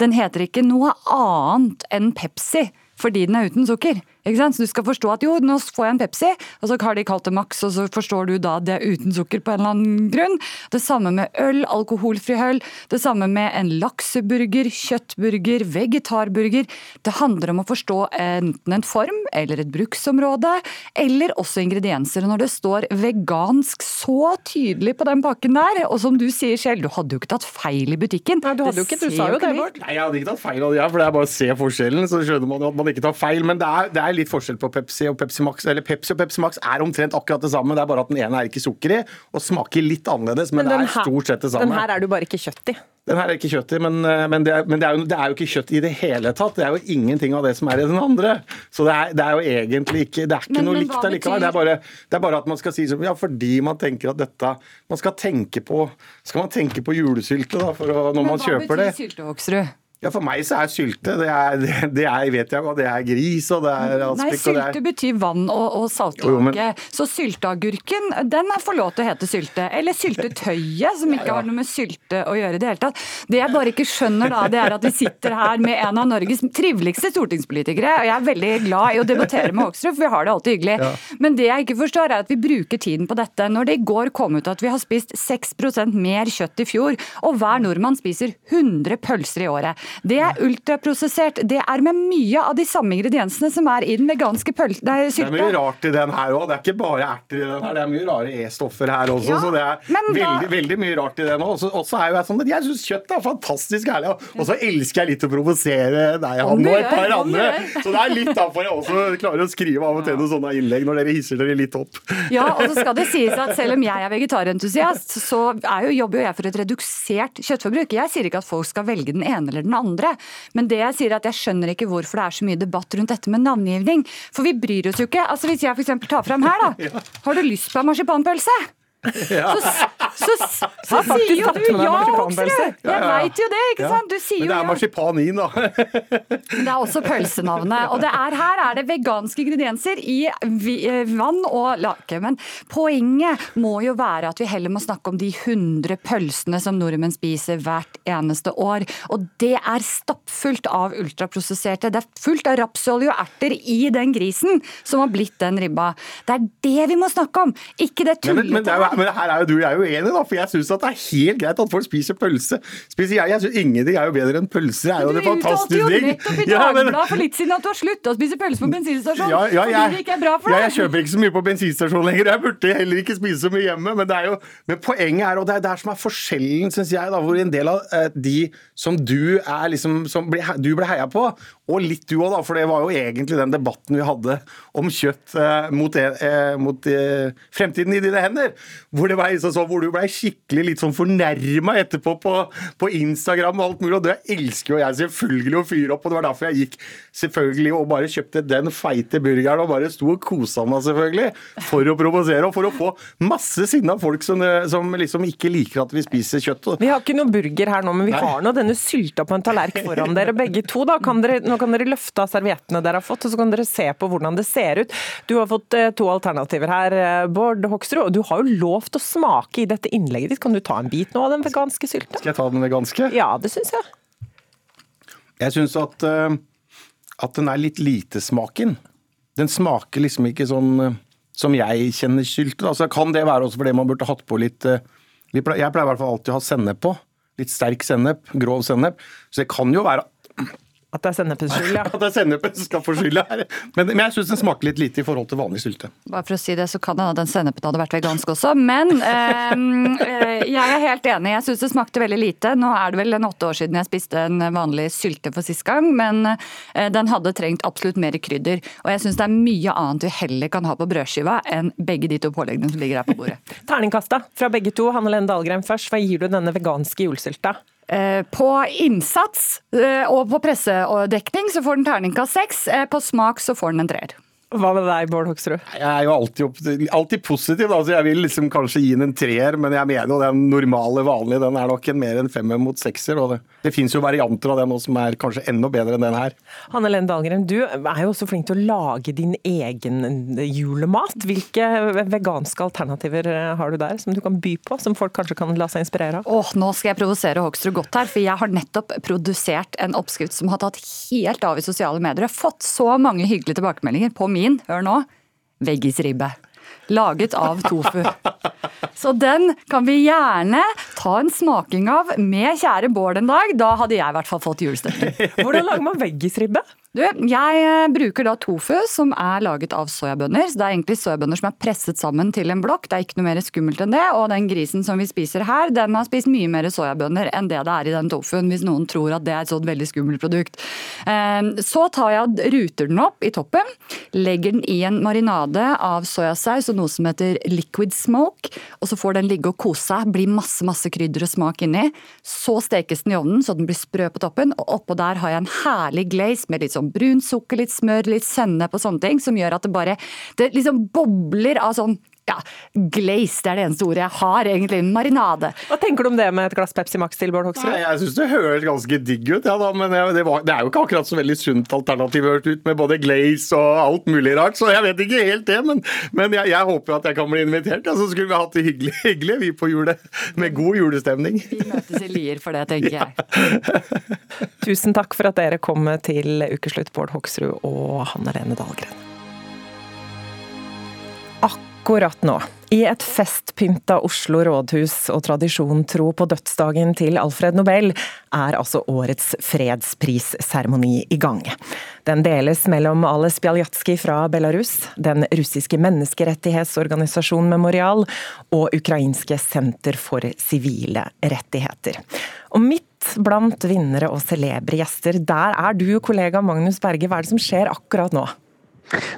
Den heter ikke noe annet enn Pepsi fordi den er uten sukker. Ikke sant? Så du skal forstå at jo, nå får jeg en Pepsi, og så har de kalt det Max, og så forstår du da at det er uten sukker på en eller annen grunn. Det samme med øl, alkoholfri øl. Det samme med en lakseburger, kjøttburger, vegetarburger. Det handler om å forstå enten en form eller et bruksområde, eller også ingredienser. Og når det står vegansk så tydelig på den pakken der, og som du sier selv, du hadde jo ikke tatt feil i butikken. Nei, du hadde jo ikke, du sa jo det, Bård. Nei, jeg hadde ikke tatt feil av det, for det er bare å se forskjellen, så skjønner man jo at man ikke tar feil. Men det er, det er er litt forskjell på Pepsi og Pepsi Max. Eller Pepsi og Pepsi Max er omtrent akkurat det samme, det er bare at den ene er ikke sukker i, og smaker litt annerledes, men, men det er her- stort sett det samme. Den her er du bare ikke kjøtt i. Den her er ikke kjøtt i, men, eh, men, det, er, men det, er jo, det er jo ikke kjøtt i det hele tatt. Det er jo ingenting av det som er i den andre. Så det er, det er jo egentlig ikke Det er ikke Men- noe men likt allikevel. Det bare, det er bare at man skal si sånn Ja, fordi man tenker at dette Man skal tenke på Skal man tenke på julesylte da, for å, når man kjøper det? Hva betyr sylte, Hoksrud? Ja, For meg så er sylte det er, det, er vet jeg hva, det er gris og det er Nei, aspik og det sylte er betyr vann og, og saltlake. men- Så sylteagurken, den får lov til å hete sylte. Eller syltetøyet, som ikke har noe med sylte å gjøre i det hele tatt. Det jeg bare ikke skjønner da, det er at vi sitter her med en av Norges triveligste stortingspolitikere. Og jeg er veldig glad i å debattere med Hoksrud, for vi har det alltid hyggelig. Ja. Men det jeg ikke forstår, er at vi bruker tiden på dette. Når det i går kom ut at vi har spist 6% mer kjøtt i fjor, og hver nordmann spiser 100 pølser i året. Det er ultraprosessert. Det er med mye av de samme ingrediensene som er i den veganske pøl... Det er mye rart i den her òg. Det er ikke bare erter i den her, det er mye rare E-stoffer her også. Ja, så det er da- veldig, veldig mye rart i den òg. Og så er jo jeg sånn at jeg syns kjøtt er fantastisk herlig. Og så elsker jeg litt å provosere deg, han og et par andre. Så det er litt derfor jeg også klarer å skrive av og til noen sånne innlegg når dere hisser dere litt opp. Ja, og så skal det sies at selv om jeg er vegetarentusiast, så er jo, jobber jo jeg for et redusert kjøttforbruk. Jeg sier ikke at folk skal velge den ene eller den andre, men det jeg sier er at jeg skjønner ikke hvorfor det er så mye debatt rundt dette med navngivning. For vi bryr oss jo ikke. Altså Hvis jeg f.eks. tar fram her, da. Har du lyst på en marsipanpølse? Ja. Så, så, så, så sier jo du ja. Hoksrud! Jeg veit jo det, ikke sant? Du sier Men det er marsipan i den, da. Det er også pølsenavnet. Og det er, her er det veganske ingredienser i eh, vann og lake. Men poenget må jo være at vi heller må snakke om de 100 pølsene som nordmenn spiser hvert eneste år. Og det er stappfullt av ultraprosesserte. Det er fullt av rapsolje og erter i den grisen som har blitt den ribba. Det er det vi må snakke om, ikke det jo, tullete. men her er jo du jeg er jo uenig, da, for jeg syns det er helt greit at folk spiser pølse. Spiser jeg, jeg synes Ingenting er jo bedre enn pølser. Det er jo Du uttalte jo nettopp i Ja, for litt siden at du har slutta å spise pølse på bensinstasjon Ja, ja, fordi det ikke er bra for ja, deg. jeg kjøper ikke så mye på bensinstasjon lenger. Jeg burde heller ikke spise så mye hjemme. Men, det er jo, men poenget er, og det er der som er forskjellen, syns jeg, da, hvor en del av eh, de som du er liksom som ble, du ble heia på, og litt du òg, da, for det var jo egentlig den debatten vi hadde om kjøtt eh, mot, eh, mot eh, fremtiden i dine hender. Hvor, det var sånn, hvor du blei skikkelig litt sånn fornærma etterpå på, på Instagram og alt mulig. Og det elsker jo jeg selvfølgelig å fyre opp, og det var derfor jeg gikk selvfølgelig og bare kjøpte den feite burgeren og bare sto og kosa meg, selvfølgelig. For å provosere og for å få masse sinna folk som, eh, som liksom ikke liker at vi spiser kjøtt. Vi har ikke noe burger her nå, men vi Nei. har nå denne sylta på en tallerken foran dere begge to. Da. Kan dere, nå kan dere løfte av serviettene dere har fått, og så kan dere se på hvordan det ser ut. Du har fått eh, to alternativer her, eh, Bård Hoksrud. Og du har jo lovt å smake i dette innlegget ditt. Kan du ta en bit nå av den veganske sylta? Skal jeg ta den veganske? Ja, det syns jeg. Jeg syns at, eh, at den er litt lite smaken. Den smaker liksom ikke sånn som jeg kjenner sylte. Altså, kan det være også fordi man burde hatt på litt eh, Jeg pleier i hvert fall alltid å ha sennep på. Litt sterk sennep, grov sennep. Så det kan jo være At det er sennepens skyld, ja. at det er sennepens skal få skylda her. Men, men jeg syns den smaker litt lite i forhold til vanlig sylte. Bare for å si det, så kan det hende at den sennepen hadde vært vegansk også. Men eh, eh, jeg er helt enig. Jeg syns det smakte veldig lite. Nå er det vel en åtte år siden jeg spiste en vanlig sylte for sist gang, men eh, den hadde trengt absolutt mer krydder. Og jeg syns det er mye annet vi heller kan ha på brødskiva enn begge de to påleggene som ligger her på bordet. Terningkasta fra begge to. Hanne Lene Dahlgren først. Hva gir du denne veganske julesylta? Eh, På innsats eh, og på pressedekning så får den terningkast seks. Eh, På smak så får den en treer. Hva med deg, Bård Hoksrud? Jeg er jo alltid, alltid positiv, Altså, så jeg vil liksom kanskje gi den en treer, men jeg mener jo den normale, vanlige, den er nok en mer enn femmer mot sekser. Og det, det fins jo varianter av den også som er kanskje enda bedre enn den her. Hanne Lene Dahlgren, du er jo også flink til å lage din egen julemat. Hvilke veganske alternativer eh, har du der som du kan by på, som folk kanskje kan la seg inspirere av? Åh, nå skal jeg provosere Hoksrud godt her, for jeg har nettopp produsert en oppskrift som har tatt helt av i sosiale medier. Jeg har fått så mange hyggelige tilbakemeldinger på min, hør nå, veggisribbe. Laget av tofu. Så den kan vi gjerne ta en smaking av med kjære Bård en dag. Da hadde jeg i hvert fall fått julestemning. Hvordan lager man veggisribbe? Du, jeg eh, bruker da tofu som er laget av soyabønner. Så det er egentlig soyabønner som er presset sammen til en blokk. Det er ikke noe mer skummelt enn det. Og den grisen som vi spiser her, den har spist mye mer soyabønner enn det det er i den tofuen, hvis noen tror at det er et sånt veldig skummelt produkt. Ehm, så tar jeg og ruter den opp i toppen. Legger den i en marinade av soyasaus og noe som heter liquid smoke. Og så får den ligge og kose seg. Blir masse, masse krydder og smak inni. Så stekes den i ovnen så den blir sprø på toppen. Og oppå der har jeg en herlig glaze med litt sånn brunt sukker, litt smør, litt sennep og sånne ting, som gjør at det bare det liksom bobler av sånn ja, glaze, det er det eneste ordet jeg har, egentlig. Marinade. Hva tenker du om det med et glass Pepsi Max til, Bård Hoksrud? Jeg syns det høres ganske digg ut, ja da, men det, var, det, er jo ikke akkurat så veldig sunt alternativ hørt ut, med både glaze og alt mulig rart, så jeg vet ikke helt det. Men, men jeg, jeg, håper at jeg kan bli invitert, ja, så skulle vi hatt det hyggelig, hyggelig vi på julet. Med god julestemning. Vi møtes i Lier for det, tenker jeg. Tusen takk for at dere kom til ukeslutt, Bård Hoksrud og Hanne Lene Dahlgren akkurat nå. I et festpynta Oslo rådhus og tradisjonen tro på dødsdagen til Alfred Nobel, er altså årets fredsprisseremoni i gang. Den deles mellom Ales Bjaljatskij fra Belarus, den russiske menneskerettighetsorganisasjonen Memorial og ukrainske Senter for sivile rettigheter. Og midt blant vinnere og celebre gjester, der er du, kollega Magnus Berge. Hva er det som skjer akkurat nå?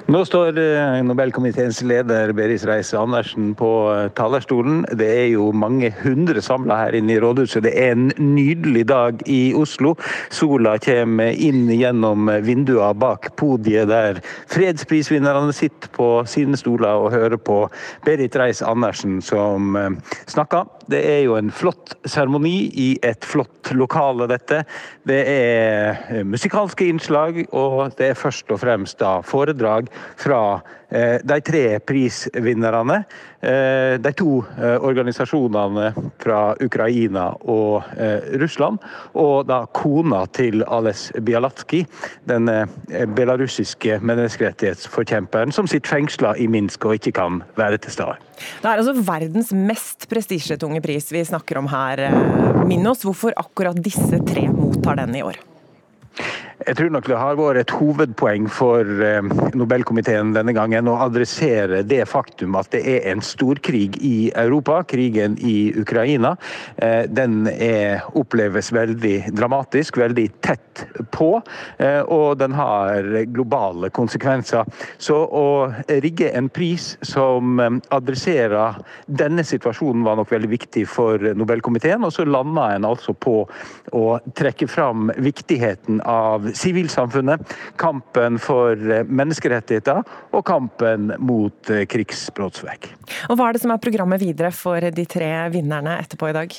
Nå står eh, Nobelkomiteens leder Beris Reise-Andersen på eh, talerstolen. Det er jo mange hundre samla her inne i rådhuset. Det er en nydelig dag i Oslo. Sola kommer inn gjennom vinduene bak podiet der fredsprisvinnerne sitter på sine stoler og hører på Berit Reiss-Andersen som eh, snakker. Det er jo en flott seremoni i et flott lokale, dette. Det er musikalske innslag, og det er først og fremst da foredrag foredrag fra eh, de tre prisvinnerne. Eh, de to eh, organisasjonene fra Ukraina og Russland, og da kona til Ales Bialatskij, den belarusiske menneskerettighetsforkjemperen som sitter fengsla i Minsk og ikke kan være til stede. Det er altså verdens mest prestisjetunge pris vi snakker om her. Minn oss hvorfor akkurat disse tre mottar den i år. Jeg tror nok det har vært et hovedpoeng for eh, Nobelkomiteen denne gangen å adressere det faktum at det er en storkrig i Europa, krigen i Ukraina. Eh, den er, oppleves veldig dramatisk, veldig tett på, eh, og den har globale konsekvenser. Så å rigge en pris som adresserer denne situasjonen var nok veldig viktig for Nobelkomiteen, og så landa en altså på å trekke fram viktigheten av sivilsamfunnet, kampen for eh, menneskerettigheter og kampen mot eh, krigsbrottsverk. Og Hva er det som er programmet videre for de tre vinnerne etterpå i dag?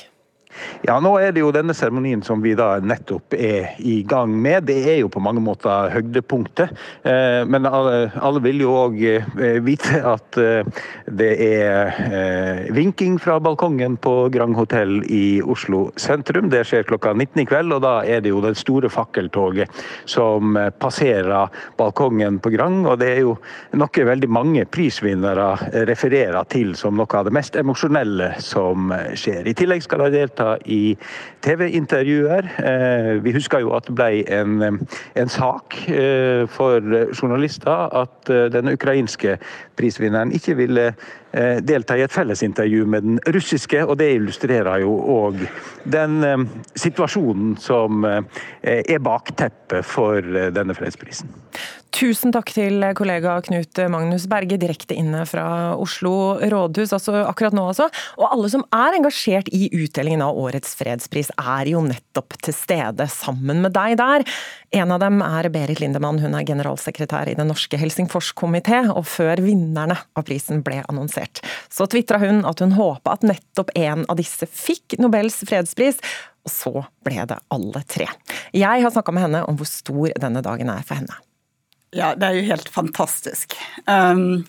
Ja, nå er det jo denne seremonien som vi da nettopp er i gang med. Det er jo på mange måter høydepunktet. Eh, men alle vil jo òg eh, vite at eh, det er vinking fra balkongen på Grand Hotell i Oslo sentrum. Det skjer klokka 19 i kveld, og da er det jo det store fakkeltoget som passerer balkongen på Grand. Og det er jo noe veldig mange prisvinnere refererer til som noe av det mest emosjonelle som skjer. I tillegg skal de delta i TV-intervjuer. Eh, vi husker jo at det ble en, en sak eh, for journalister at eh, den ukrainske prisvinneren ikke ville delta i et fellesintervju med den russiske, og det illustrerer jo òg den situasjonen som er bakteppet for denne fredsprisen. Tusen takk til kollega Knut Magnus Berge, direkte inne fra Oslo rådhus, altså akkurat nå altså. Og alle som er engasjert i utdelingen av årets fredspris, er jo nettopp til stede sammen med deg der. En av dem er Berit Lindemann, hun er generalsekretær i Den norske Helsingforskomité, og før vinnerne av prisen ble annonsert, så tvitra hun at hun håpa at nettopp en av disse fikk Nobels fredspris. Og så ble det alle tre. Jeg har snakka med henne om hvor stor denne dagen er for henne. Ja, det er jo helt fantastisk. Um,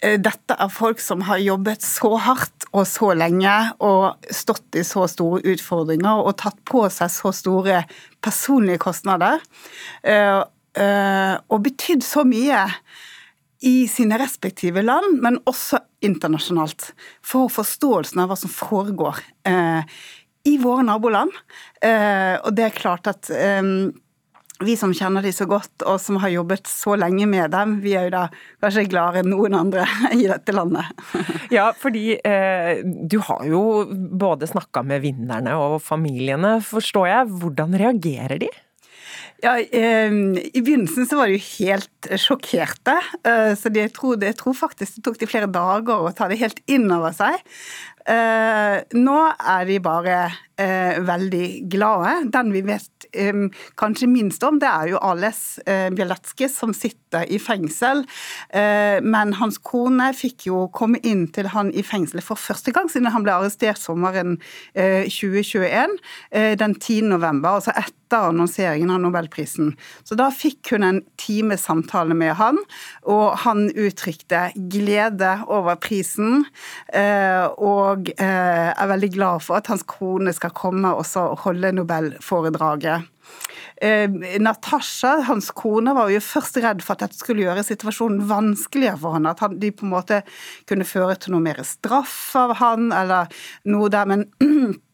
eh, dette er folk som har jobbet så hardt og så lenge og stått i så store utfordringer og tatt på seg så store personlige kostnader. Uh, uh, og betydd så mye i sine respektive land, men også internasjonalt, for forståelsen av hva som foregår i våre naboland. og det er klart at vi som kjenner de så godt, og som har jobbet så lenge med dem, vi er jo da kanskje gladere enn noen andre i dette landet. ja, fordi eh, du har jo både snakka med vinnerne og familiene, forstår jeg. Hvordan reagerer de? Ja, eh, I begynnelsen så var de jo helt sjokkerte. Eh, så jeg tror, jeg tror, faktisk det tok de flere dager å ta det helt inn over seg. Eh, nå er de bare eh, veldig glade. Den vi vet kanskje minst om, det er jo Ales eh, Bieletske som sitter i fengsel. Eh, men hans kone fikk jo komme inn til han i fengselet for første gang siden han ble arrestert sommeren 2021, eh, den 10. november, altså etter annonseringen av nobelprisen. Så da fikk hun en times samtale med han, og han uttrykte glede over prisen. og er veldig glad for at hans kone skal komme og holde nobelforedraget. Eh, Natasha, hans kone, var jo først redd for at dette skulle gjøre situasjonen vanskeligere for han, at de på en måte kunne føre til noe mer straff av han, eller noe der. Men,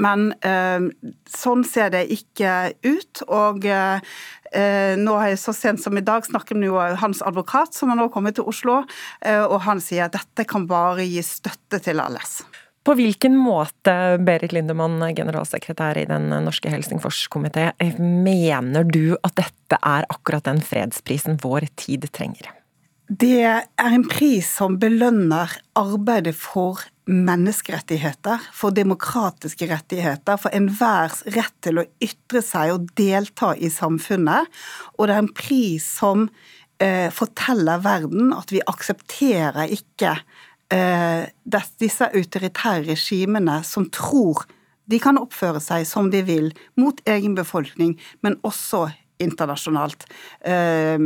men eh, sånn ser det ikke ut. Og eh, nå har jeg så sent som i dag snakket med hans advokat, som har nå kommet til Oslo, eh, og han sier at dette kan bare gi støtte til alles. På hvilken måte, Berit Lindemann, generalsekretær i Den norske Helsingforskomité, mener du at dette er akkurat den fredsprisen vår tid trenger? Det er en pris som belønner arbeidet for menneskerettigheter, for demokratiske rettigheter, for enhvers rett til å ytre seg og delta i samfunnet. Og det er en pris som eh, forteller verden at vi aksepterer ikke Eh, disse autoritære regimene som tror de kan oppføre seg som de vil mot egen befolkning, men også internasjonalt. Eh,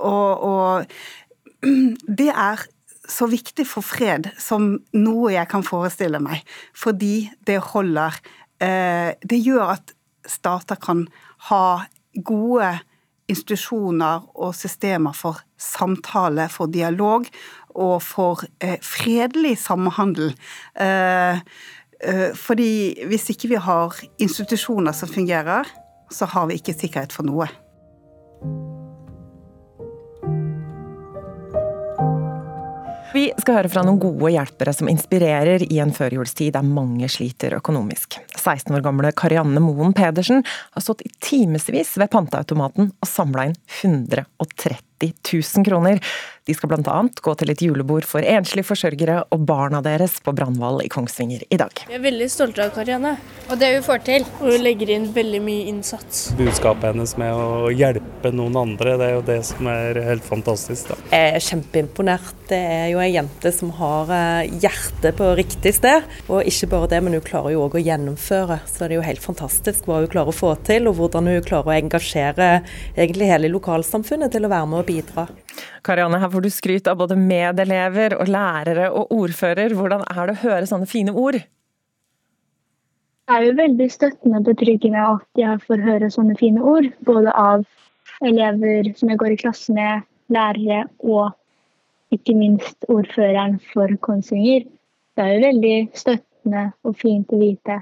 og, og det er så viktig for fred som noe jeg kan forestille meg, fordi det holder eh, Det gjør at stater kan ha gode institusjoner og systemer for samtale, for dialog, og for eh, fredelig samhandel. Eh, fordi hvis ikke vi har institusjoner som fungerer, så har vi ikke sikkerhet for noe. Vi skal høre fra noen gode hjelpere som inspirerer i en førjulstid der mange sliter økonomisk. 16 år gamle Karianne Moen Pedersen har stått i timevis ved panteautomaten og samla inn 130 000 kroner. De skal bl.a. gå til et julebord for enslige forsørgere og barna deres på Brandval i Kongsvinger i dag. Vi er veldig stolte av Karianne og det hun får til. Og hun legger inn veldig mye innsats. Budskapet hennes med å hjelpe noen andre, det er jo det som er helt fantastisk. Da. Jeg er kjempeimponert. Det er jo ei jente som har eh, hjertet på riktig sted. Og ikke bare det, men hun klarer jo òg å gjennomføre. Så det er jo helt fantastisk hva hun klarer å få til, og hvordan hun klarer å engasjere egentlig hele lokalsamfunnet til å være med og bidra. Karianne, her får du skryt av både medelever og lærere og ordfører. Hvordan er det å høre sånne fine ord? Det er jo veldig støttende og betryggende at jeg får høre sånne fine ord. Både av elever som jeg går i klasse med, lærere og ikke minst ordføreren for Kongsvinger. Det er jo veldig støttende og fint å vite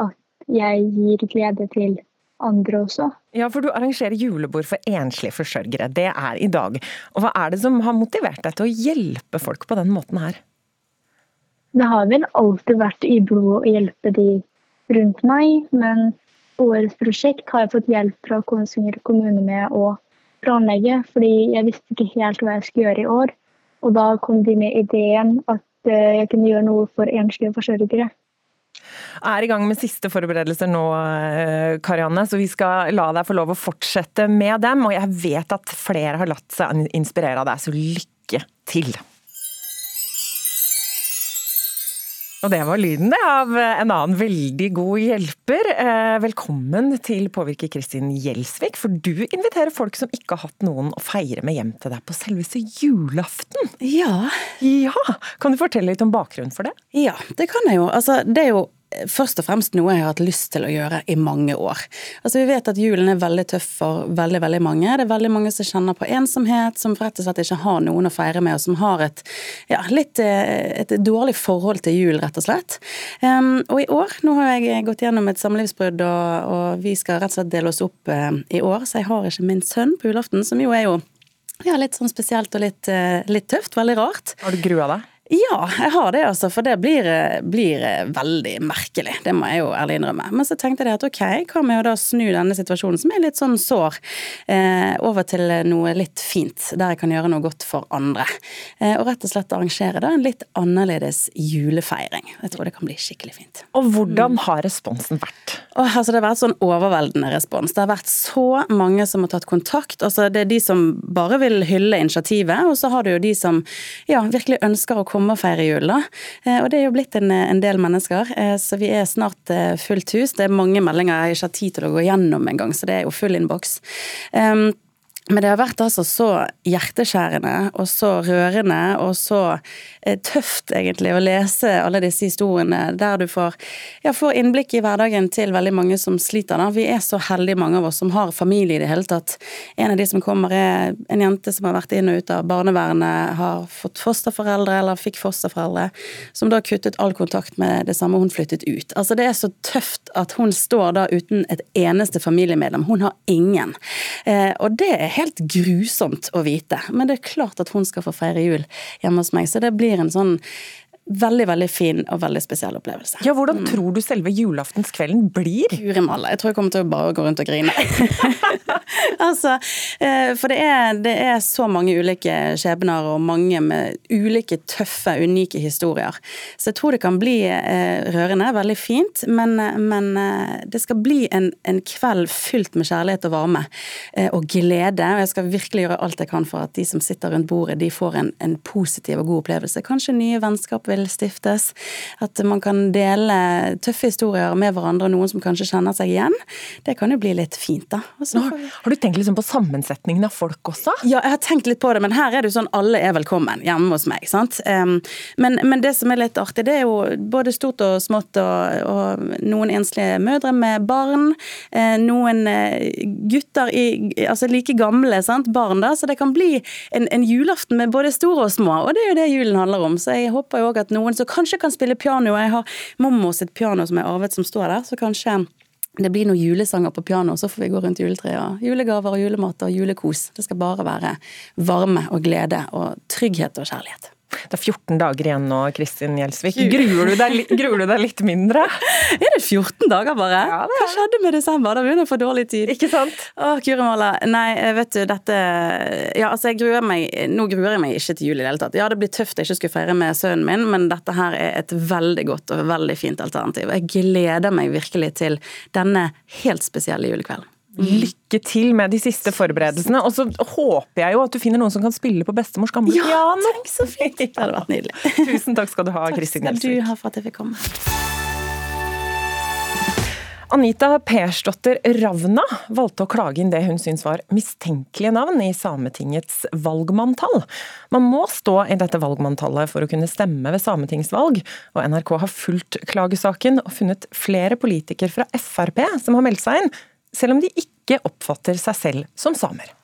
at jeg gir glede til andre også. Ja, for du arrangerer julebord for enslige forsørgere. Det er i dag. Og hva er det som har motivert deg til å hjelpe folk på den måten her? Det har vel alltid vært i blodet å hjelpe de rundt meg, men årets prosjekt har jeg fått hjelp fra Kongsvinger kommune med å planlegge, fordi jeg visste ikke helt hva jeg skulle gjøre i år. Og da kom de med ideen at eh, jeg kunne gjøre noe for enslige forsørgere er i gang med siste forberedelser nå, eh, Karianne, så vi skal la deg få lov å fortsette med dem. Og jeg vet at flere har latt seg inspirere av deg, så lykke til! Og det var lyden det av en annen veldig god hjelper. Eh, velkommen til Påvirke Kristin Gjelsvik, for du inviterer folk som ikke har hatt noen å feire med hjem til deg på selveste julaften. Ja. Ja, Kan du fortelle litt om bakgrunnen for det? Ja, det kan jeg jo. Altså, det er jo først og fremst noe jeg har hatt lyst til å gjøre i mange år. Altså Vi vet at julen er veldig tøff for veldig veldig mange. Det er veldig mange som kjenner på ensomhet, som rett og slett ikke har noen å feire med, og som har et, ja, litt, eh, et dårlig forhold til jul, rett og slett. Um, og i år, nå har jeg gått gjennom et samlivsbrudd, og, og, vi skal rett og slett dele oss opp uh, i år, så jeg har ikke min sønn på julaften, som jo er jo ja, litt sånn spesielt og litt, uh, litt tøft. Veldig rart. Har du grua deg? Ja, jeg har det, altså. For det blir, blir, veldig merkelig. Det må jeg jo ærlig innrømme. Men så tenkte jeg at ok, hva med å da snu denne situasjonen, som er litt sånn sår, eh, over til noe litt fint, der jeg kan gjøre noe godt for andre. Eh, og rett og slett arrangere da en litt annerledes julefeiring. Jeg tror det kan bli skikkelig fint. Og hvordan har responsen vært? Oh, altså, det har vært sånn overveldende respons. Det har vært så mange som har tatt kontakt. Altså, det er de som bare vil hylle initiativet, og så har du jo de som ja, virkelig ønsker å komme komme og feire jul, da. Eh, og det er jo blitt en, en del mennesker, eh, så vi er snart eh, fullt hus. Det er mange meldinger jeg ikke har tid til å gå gjennom engang, så det er jo full innboks. Um, men det har vært altså så hjerteskjærende og så rørende og så eh, tøft egentlig å lese alle disse historiene der du får, ja, får innblikk i hverdagen til veldig mange som sliter. Da. Vi er så heldige mange av oss som har familie i det hele tatt. En av de som kommer er en jente som har vært inn og ut av barnevernet, har fått fosterforeldre eller fikk fosterforeldre, som da kuttet all kontakt med det samme hun flyttet ut. Altså Det er så tøft at hun står da uten et eneste familiemedlem. Hun har ingen. Eh, og det er helt grusomt å vite. Men det er klart at hun skal få feire jul hjemme hos meg, så det blir en sånn veldig veldig fin og veldig spesiell opplevelse. Ja, Hvordan mm. tror du selve julaftenskvelden blir? Guri malla, jeg tror jeg kommer til å bare gå rundt og grine. altså, eh, for det er, det er, så mange ulike skjebner og mange med ulike tøffe, unike historier. Så jeg tror det kan bli eh, rørende, veldig fint, men, men eh, det skal bli en, en, kveld fylt med kjærlighet og varme og glede. Og jeg skal virkelig gjøre alt jeg kan for at de som sitter rundt bordet, de får en, en positiv og god opplevelse. Kanskje nye vennskap vil stiftes. At man kan dele tøffe historier med hverandre, og noen som kanskje kjenner seg igjen. Det kan jo bli litt fint, da. Nå, har du tenkt liksom på sammensetningen av folk også? Ja, jeg har tenkt litt på det, men her er det jo sånn alle er velkommen hjemme hos meg. sant? Men, men det som er litt artig, det er jo både stort og smått, og, og noen enslige mødre med barn. Eh, noen eh, gutter i, altså like gamle sant? barn, da. Så det kan bli en, en julaften med både store og små, og det er jo det julen handler om. Så jeg håper jo òg at noen som kanskje kan spille piano. Jeg har mormor sitt piano som er arvet som står der, så kanskje det blir noen julesanger på piano, så får vi gå rundt juletreet. Og julegaver og julemat og julekos. Det skal bare være varme og glede og trygghet og kjærlighet. Det er 14 dager igjen nå, Kristin Gjelsvik. Gruer du, deg, gruer du deg litt mindre? Er det 14 dager bare? Ja, det Hva skjedde med desember? Da begynner jeg å få dårlig tid. Ikke sant? Å, Kuri Mala. Nei, vet du, dette Ja, altså, jeg gruer meg Nå gruer jeg meg ikke til jul i det hele tatt. Ja, det blir tøft jeg ikke skulle feire med sønnen min, men dette her er et veldig godt og veldig fint alternativ. Jeg gleder meg virkelig til denne helt spesielle julekvelden. Lykke til med de siste forberedelsene. Og så håper jeg jo at du finner noen som kan spille på bestemors gamle ja, piano. Tenk så fint! Det hadde vært nydelig. Tusen takk skal du ha, Kristin Gjelsvik. Takk skal du ha for at jeg fikk komme. Anita Persdotter Ravna valgte å klage inn det hun syns var mistenkelige navn i Sametingets valgmanntall. Man må stå i dette valgmanntallet for å kunne stemme ved sametingsvalg, og NRK har fulgt klagesaken og funnet flere politikere fra Frp som har meldt seg inn, selv om de ikke oppfatter seg selv som samer.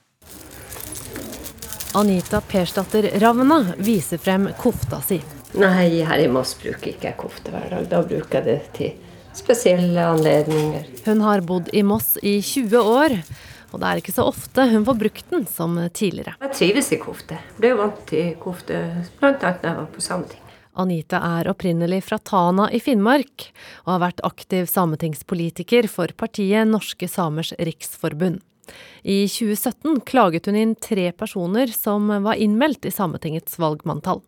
Anita Persdatter Ravna viser frem kofta si. Nei, her i Moss bruker ikke jeg kofte hver dag. Da bruker jeg det til spesielle anledninger. Hun har bodd i Moss i 20 år, og det er ikke så ofte hun får brukt den som tidligere. Jeg trives i kofte. Ble vant til kofte bl.a. da jeg var på Sametinget. Anita er opprinnelig fra Tana i Finnmark, og har vært aktiv sametingspolitiker for partiet Norske Samers Riksforbund. I 2017 klaget hun inn tre personer som var innmeldt i Sametingets valgmanntall.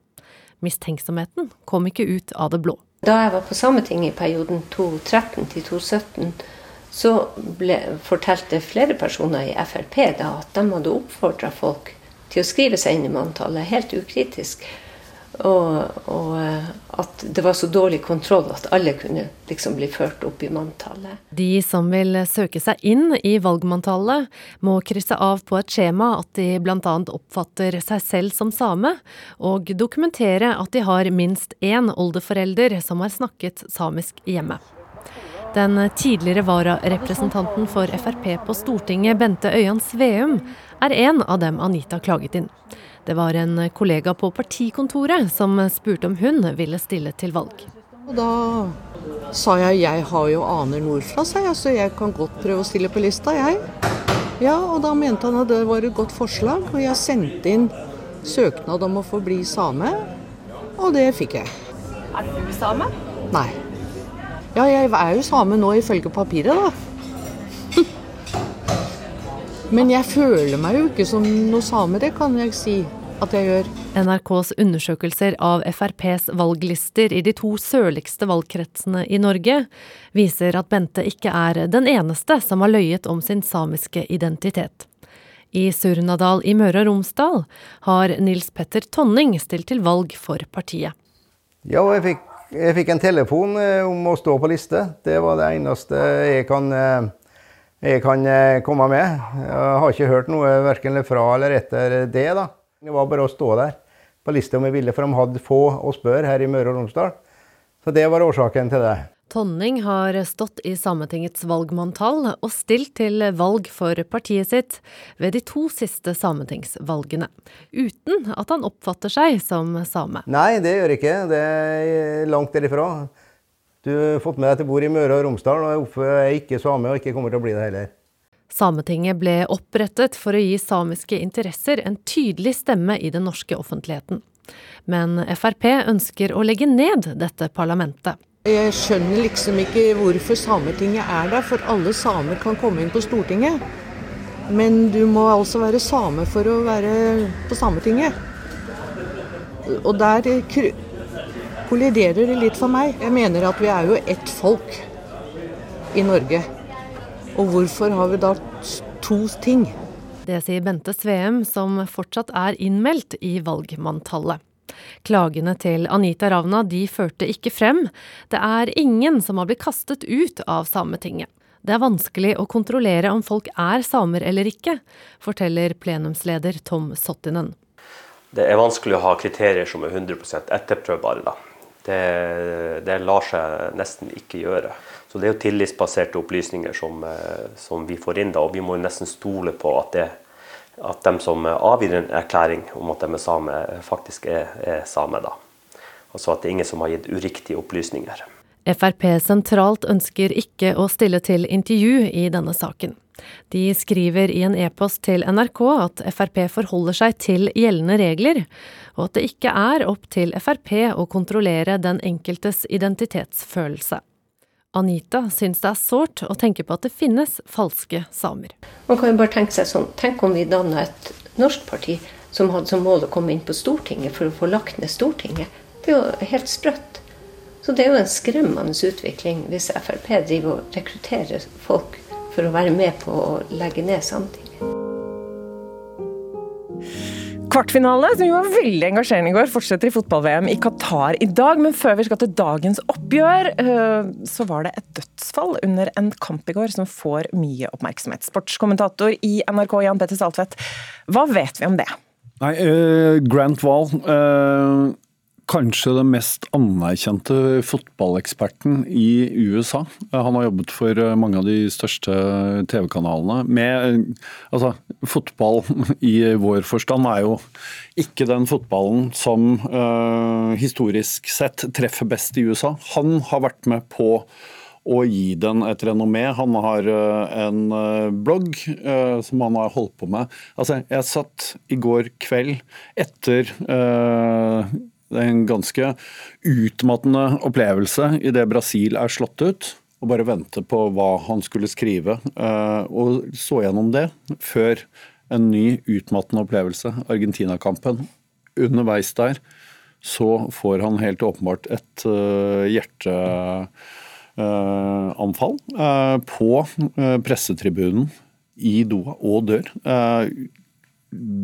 Mistenksomheten kom ikke ut av det blå. Da jeg var på Sametinget i perioden 2013 til 2017, så ble, fortalte flere personer i Frp da at de hadde oppfordra folk til å skrive seg inn i manntallet helt ukritisk. Og, og, eh, at det var så dårlig kontroll at alle kunne liksom bli ført opp i manntallet. De som vil søke seg inn i valgmanntallet, må krysse av på et skjema at de bl.a. oppfatter seg selv som same, og dokumentere at de har minst én oldeforelder som har snakket samisk hjemme. Den tidligere vararepresentanten for Frp på Stortinget, Bente Øyan Sveum, er en av dem Anita klaget inn. Det var en kollega på partikontoret som spurte om hun ville stille til valg. Og da sa jeg jeg har jo aner nordfra, sa jeg, så jeg kan godt prøve å stille på lista, jeg. Ja, og da mente han at det var et godt forslag, og jeg sendte inn søknad om å få bli same, og det fikk jeg. Er du same? Nei. Ja, jeg er jo same nå ifølge papiret, da. Men jeg føler meg jo ikke som noe same, det kan jeg si at jeg gjør. NRKs undersøkelser av FrPs valglister i de to sørligste valgkretsene i Norge viser at Bente ikke er den eneste som har løyet om sin samiske identitet. I Surnadal i Møre og Romsdal har Nils Petter Tonning stilt til valg for partiet. Ja, jeg fikk jeg fikk en telefon eh, om å stå på liste. Det var det eneste jeg kan, eh, jeg kan eh, komme med. Jeg har ikke hørt noe verken fra eller etter det. da. Det var bare å stå der på lista om jeg ville, for de hadde få å spørre her i Møre og Romsdal. Så det var årsaken til det. Tonning har stått i Sametingets valgmanntall og stilt til valg for partiet sitt ved de to siste sametingsvalgene, uten at han oppfatter seg som same. Nei, det gjør jeg ikke. Det er langt derifra. Du har fått med deg til bord i Møre og Romsdal, og jeg er ikke same og ikke kommer til å bli det heller. Sametinget ble opprettet for å gi samiske interesser en tydelig stemme i den norske offentligheten. Men Frp ønsker å legge ned dette parlamentet. Jeg skjønner liksom ikke hvorfor Sametinget er der, for alle samer kan komme inn på Stortinget. Men du må altså være same for å være på Sametinget. Og der kolliderer det litt for meg. Jeg mener at vi er jo ett folk i Norge. Og hvorfor har vi da to ting? Det sier Bente Sveum, som fortsatt er innmeldt i valgmanntallet. Klagene til Anita Ravna de førte ikke frem. Det er ingen som har blitt kastet ut av Sametinget. Det er vanskelig å kontrollere om folk er samer eller ikke, forteller plenumsleder Tom Sottinen. Det er vanskelig å ha kriterier som er 100 etterprøvbare. Da. Det, det, lar seg nesten ikke gjøre. Så Det er jo tillitsbaserte opplysninger som, eh, som vi får inn, da, og vi må nesten stole på at det at de som avgir en erklæring om at de er same, faktisk er, er same. da. Altså at det er ingen som har gitt uriktige opplysninger. Frp sentralt ønsker ikke å stille til intervju i denne saken. De skriver i en e-post til NRK at Frp forholder seg til gjeldende regler, og at det ikke er opp til Frp å kontrollere den enkeltes identitetsfølelse. Anita syns det er sårt å tenke på at det finnes falske samer. Man kan jo bare tenke seg sånn, Tenk om vi danna et norsk parti som hadde som mål å komme inn på Stortinget for å få lagt ned Stortinget. Det er jo helt sprøtt. Så det er jo en skremmende utvikling hvis Frp driver og rekrutterer folk for å være med på å legge ned Sametinget. Kvartfinale, som jo var veldig engasjerende i går, fortsetter i fotball-VM i Qatar i dag. Men før vi skal til dagens oppgjør, øh, så var det et dødsfall under en kamp i går som får mye oppmerksomhet. Sportskommentator i NRK, Jan Petter Saltvedt, hva vet vi om det? Nei, uh, Grant Wall uh, kanskje den mest anerkjente fotballeksperten i USA. Han har jobbet for eh, mange av de største TV-kanalene. Med altså, fotball i vår forstand er jo ikke den fotballen som uh, historisk sett treffer best i USA. Han har vært med på å gi den et renommé. Han har en blogg som han har holdt på med. Altså, jeg satt i går kveld etter det er en ganske utmattende opplevelse idet Brasil er slått ut. Og bare vente på hva han skulle skrive. Eh, og så gjennom det før en ny utmattende opplevelse, Argentina-kampen. Underveis der så får han helt åpenbart et eh, hjerteanfall eh, på pressetribunen i Doha og dør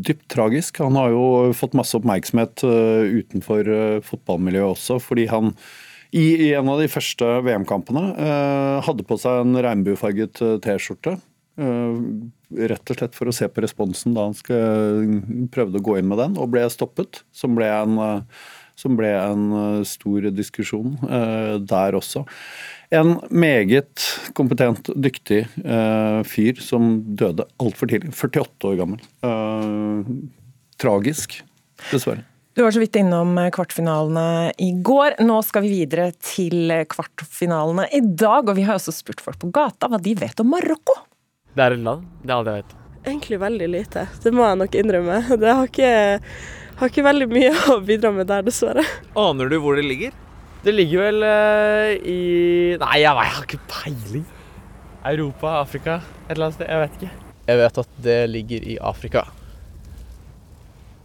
dypt tragisk. Han har jo fått masse oppmerksomhet eh, utenfor eh, fotballmiljøet også, fordi han i, en av de første VM-kampene eh, hadde på seg en regnbuefarget T-skjorte. Rett og slett for å se på responsen da han prøvde å gå inn med den, og ble stoppet. Som ble en, som ble en stor diskusjon der også. En meget kompetent, dyktig uh, fyr som døde altfor tidlig. 48 år gammel. Tragisk, dessverre. Du var så vidt innom kvartfinalene i går. Nå skal vi videre til kvartfinalene i dag. Og vi har også spurt folk på gata hva de vet om Marokko. Det er et land. Det er alt jeg vet. Egentlig veldig lite. Det må jeg nok innrømme. Det har ikke, har ikke veldig mye å bidra med der, dessverre. Aner du hvor det ligger? Det ligger vel uh, i Nei, jeg, jeg, har ikke peiling. Europa, Afrika, et eller annet sted. Jeg vet ikke. Jeg vet at det ligger i Afrika.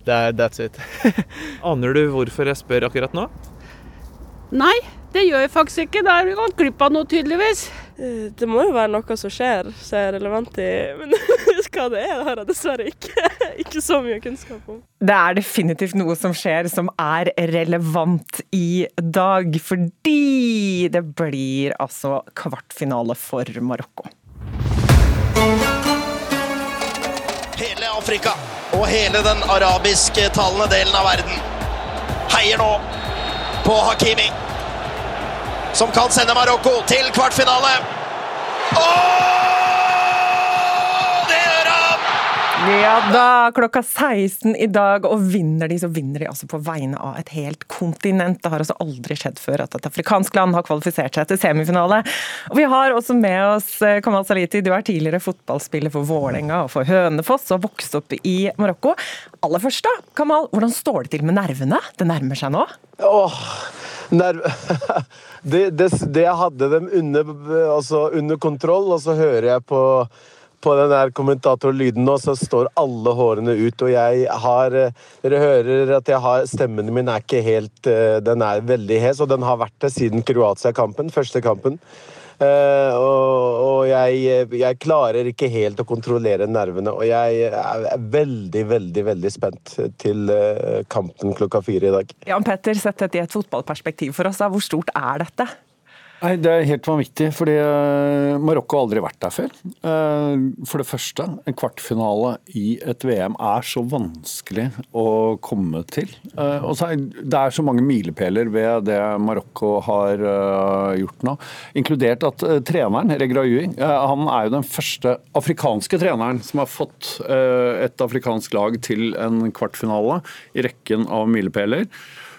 Det er that's it. Aner du hvorfor jeg spør akkurat nå? Nei, det gjør jeg faktisk ikke. Da har vi gått glipp av noe, tydeligvis. Eh, det må jo være noe som skjer som er relevant i Men hva det er, har jeg dessverre ikke, ikke så mye kunnskap om. Det er definitivt noe som skjer som er relevant i dag, fordi det blir altså kvartfinale for Marokko. Hele Afrika og hele den arabisktalende delen av verden heier nå på Hakimi, som kan sende Marokko til kvartfinale. Og Ja da, klokka 16 i dag, og vinner de, så vinner de altså på vegne av et helt kontinent. Det har altså aldri skjedd før at et afrikansk land har kvalifisert seg til semifinale. Og vi har også med oss eh, Kamal Saliti, du er tidligere fotballspiller for Vålerenga og for Hønefoss, og vokste opp i Marokko. Aller først da, Kamal, hvordan står det til med nervene? Det nærmer seg nå? Åh, nerv... det, det, det, jeg hadde dem under, altså under, kontroll, og så hører jeg på, på den der kommentatorlyden nå, så står alle hårene ut, og jeg har Dere hører at jeg har Stemmen min er ikke helt Den er veldig hes, og den har vært det siden Kroatia-kampen, første kampen. Uh, og, og jeg, jeg, klarer ikke helt å kontrollere nervene. Og jeg er veldig, veldig veldig spent til kampen klokka fire i dag. Jan Petter, sett dette i et fotballperspektiv for oss. Hvor stort er dette? Nei, Det er helt vanvittig, fordi uh, Marokko har aldri vært der før. Uh, for det første, en kvartfinale i et VM er så vanskelig å komme til. Uh, og så er Det er så mange milepæler ved det Marokko har gjort nå. Inkludert at treneren, Regraui, han er jo den første afrikanske treneren som har fått et afrikansk lag til en kvartfinale i rekken av milepæler.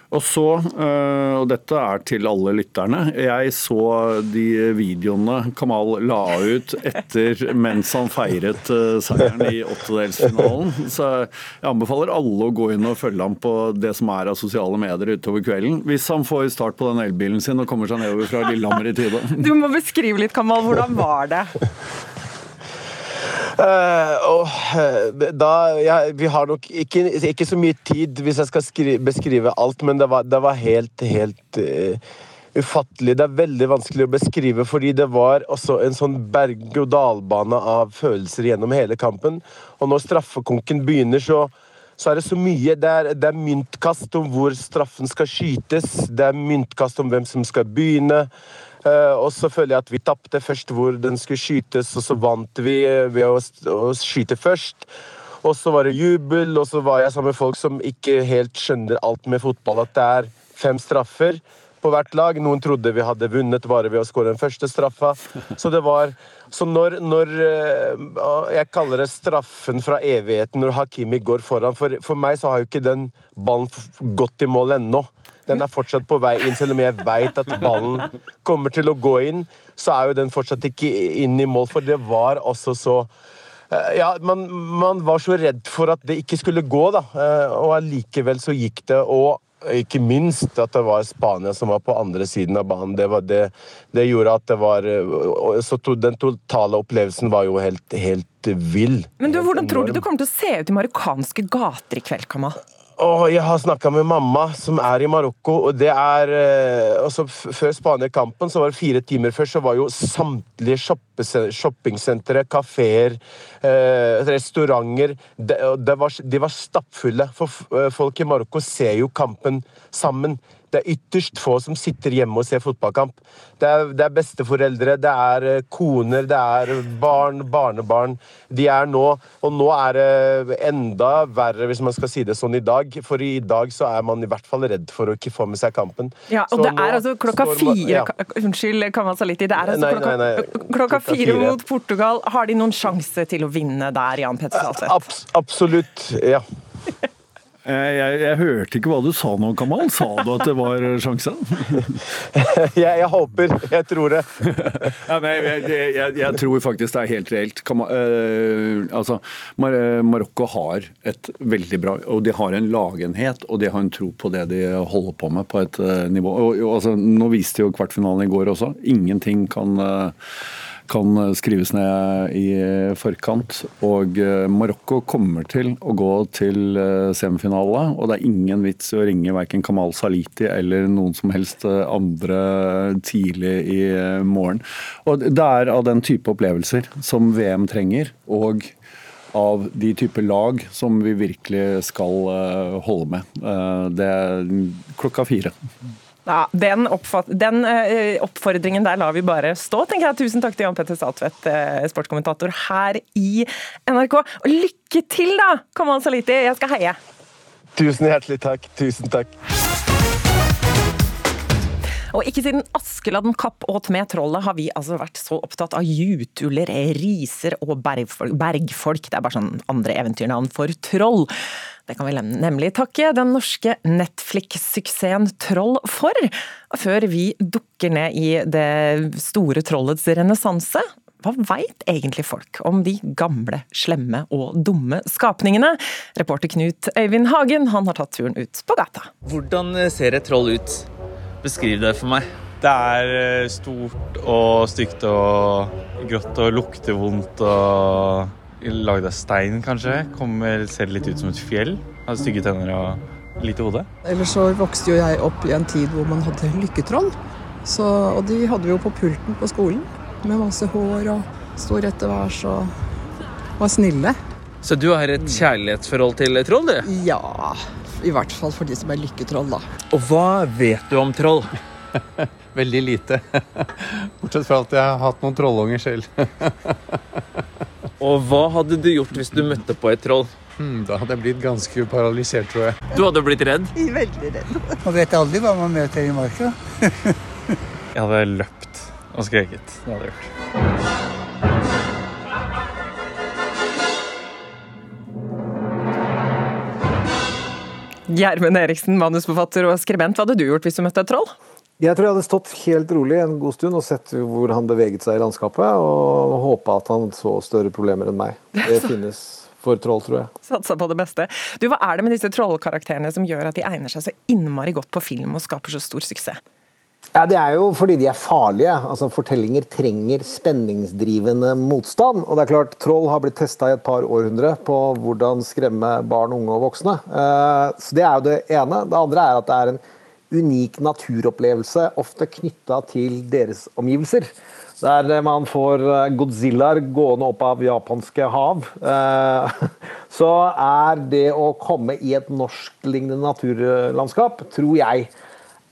Og så, og dette er til alle lytterne, jeg så de videoene Kamal la ut etter mens han feiret seieren i åttedelsfinalen. Så jeg anbefaler alle å gå inn og følge ham på det som er av sosiale medier utover kvelden. Hvis han får start på den elbilen sin og kommer seg nedover fra Lillehammer i tide. Du må beskrive litt, Kamal. Hvordan var det? Uh, og uh, da ja, Vi har nok ikke, ikke, så mye tid hvis jeg skal skri, beskrive alt, men det var, det var helt, helt uh, ufattelig. Det er veldig vanskelig å beskrive, fordi det var også en sånn berg-og-dal-bane av følelser gjennom hele kampen. Og når straffekonken begynner, så, så er det så mye. Det er, det er myntkast om hvor straffen skal skytes, det er myntkast om hvem som skal begynne. Uh, og så føler jeg at vi tapte først hvor den skulle skytes, og så vant vi ved å, skyte først. Og så var det jubel, og så var jeg sammen med folk som ikke helt skjønner alt med fotball. At det er fem straffer på hvert lag. Noen trodde vi hadde vunnet bare ved å skåre den første straffa. Så det var Så når, når uh, Jeg kaller det straffen fra evigheten når Hakimi går foran. For, for meg så har jo ikke den ballen gått i mål ennå. Den er fortsatt på vei inn, selv om jeg veit at ballen kommer til å gå inn. Så er jo den fortsatt ikke inn i mål, for det var også så eh, ja, man, man var så redd for at det ikke skulle gå, da. Eh, og allikevel så gikk det. Og ikke minst at det var Spania som var på andre siden av banen. Det, det, det gjorde at det var Så Så den totale opplevelsen var jo helt, helt vill. Men du, Hvordan tror du det kommer til å se ut i marokkanske gater i kveld, Kamal? Åh, jeg har snakka med mamma, som er i Marokko. og det er, eh, altså, Før Spania-kampen så var det fire timer før, så var jo samtlige shoppingsentre, kafeer, eh, restauranter de, De var stappfulle. For eh, folk i Marokko ser jo kampen sammen. Det er ytterst få som sitter hjemme og ser fotballkamp. Det er, det er besteforeldre, det er eh, koner, det er barn, barnebarn. De er nå Og nå er det enda verre, hvis man skal si det sånn i dag. For i dag så er man i hvert fall redd for å ikke få med seg kampen. Ja, og så det er altså klokka fire ja. Unnskyld, Kamal Saliti. Det er altså Nei, klokka, nei, nei. klokka fire fire. mot Portugal. Har de noen sjanse til å vinne der, Jan Petter Saltvedt? Abs absolutt. Ja. Eh, Jeg, jeg hørte ikke hva du sa nå, Kamal. Sa du at det var sjanse? jeg, jeg håper. Jeg tror det. ja, nei, jeg, jeg, tror faktisk det er helt reelt. Kamal, eh, altså, Mar Marokko har et veldig bra Og de har en lagenhet, og de har en tro på det de holder på med på et eh, nivå. Og, og, altså, nå viste jo kvartfinalen i går også. Ingenting kan eh, kan skrives ned i forkant. Og eh, Marokko kommer til å gå til eh, semifinale, og det er ingen vits i å ringe verken Kamal Saliti eller noen som helst eh, andre tidlig i morgen. Og Det er av den type opplevelser som VM trenger. og av de typer lag som vi virkelig skal holde med. Det er klokka fire. Ja, den, den uh, oppfordringen der lar vi bare stå, tenker jeg. Tusen takk til Jan Petter Statvedt, uh, sportskommentator her i NRK. Og lykke til, da, Kamal Saliti! Jeg skal heie. Tusen hjertelig takk. Tusen takk. Og ikke siden Askeladden kapp åt med trollet har vi altså vært så opptatt av jutuller, riser og bergfolk. bergfolk. Det er bare sånn andre eventyrnavn for troll. Det kan vi nemlig takke den norske Netflix-suksessen Troll for. Før vi dukker ned i det store trollets renessanse. Hva veit egentlig folk om de gamle, slemme og dumme skapningene? Reporter Knut Øyvind Hagen han har tatt turen ut på gata. Hvordan ser et troll ut? Beskriv det for meg. Det er eh, stort og stygt og grått og lukter vondt og lagd av stein, kanskje. Kommer, ser litt ut som et fjell. Har stygge tenner og lite hode. Ellers så vokste jo jeg opp i en tid hvor man hadde lykketroll. Så, og de hadde vi jo på pulten på skolen. Med masse hår og sto rett til værs og var snille. Så du har et kjærlighetsforhold til troll, du? Ja, i hvert fall for de som er lykketroll, da. Og hva vet du om troll? Veldig lite. Bortsett fra at jeg har hatt noen trollunger selv. Og hva hadde du gjort hvis du møtte på et troll? Hmm, da hadde jeg blitt ganske paralysert, tror jeg. Du hadde blitt redd? Veldig redd. Man vet aldri hva man møter i marka. Jeg hadde løpt og skreket. Det hadde jeg gjort. Gjermund Eriksen, manusforfatter og skribent. Hva hadde du gjort hvis du møtte et troll? Jeg tror jeg hadde stått helt rolig en god stund og sett hvor han beveget seg i landskapet, og håpa at han så større problemer enn meg. Det finnes for troll, tror jeg. Satsa på det beste. Du, Hva er det med disse trollkarakterene som gjør at de egner seg så innmari godt på film og skaper så stor suksess? Ja, Det er jo fordi de er farlige. Altså, Fortellinger trenger spenningsdrivende motstand. Og det er klart, Troll har blitt testa i et par århundre på hvordan skremme barn, unge og voksne. Eh, Så Det er jo det ene. Det andre er at det er en unik naturopplevelse, ofte knytta til deres omgivelser. Der man får eh, Godzillaer gående opp av japanske hav. eh, Så er det å komme i et norsklignende naturlandskap, tror jeg,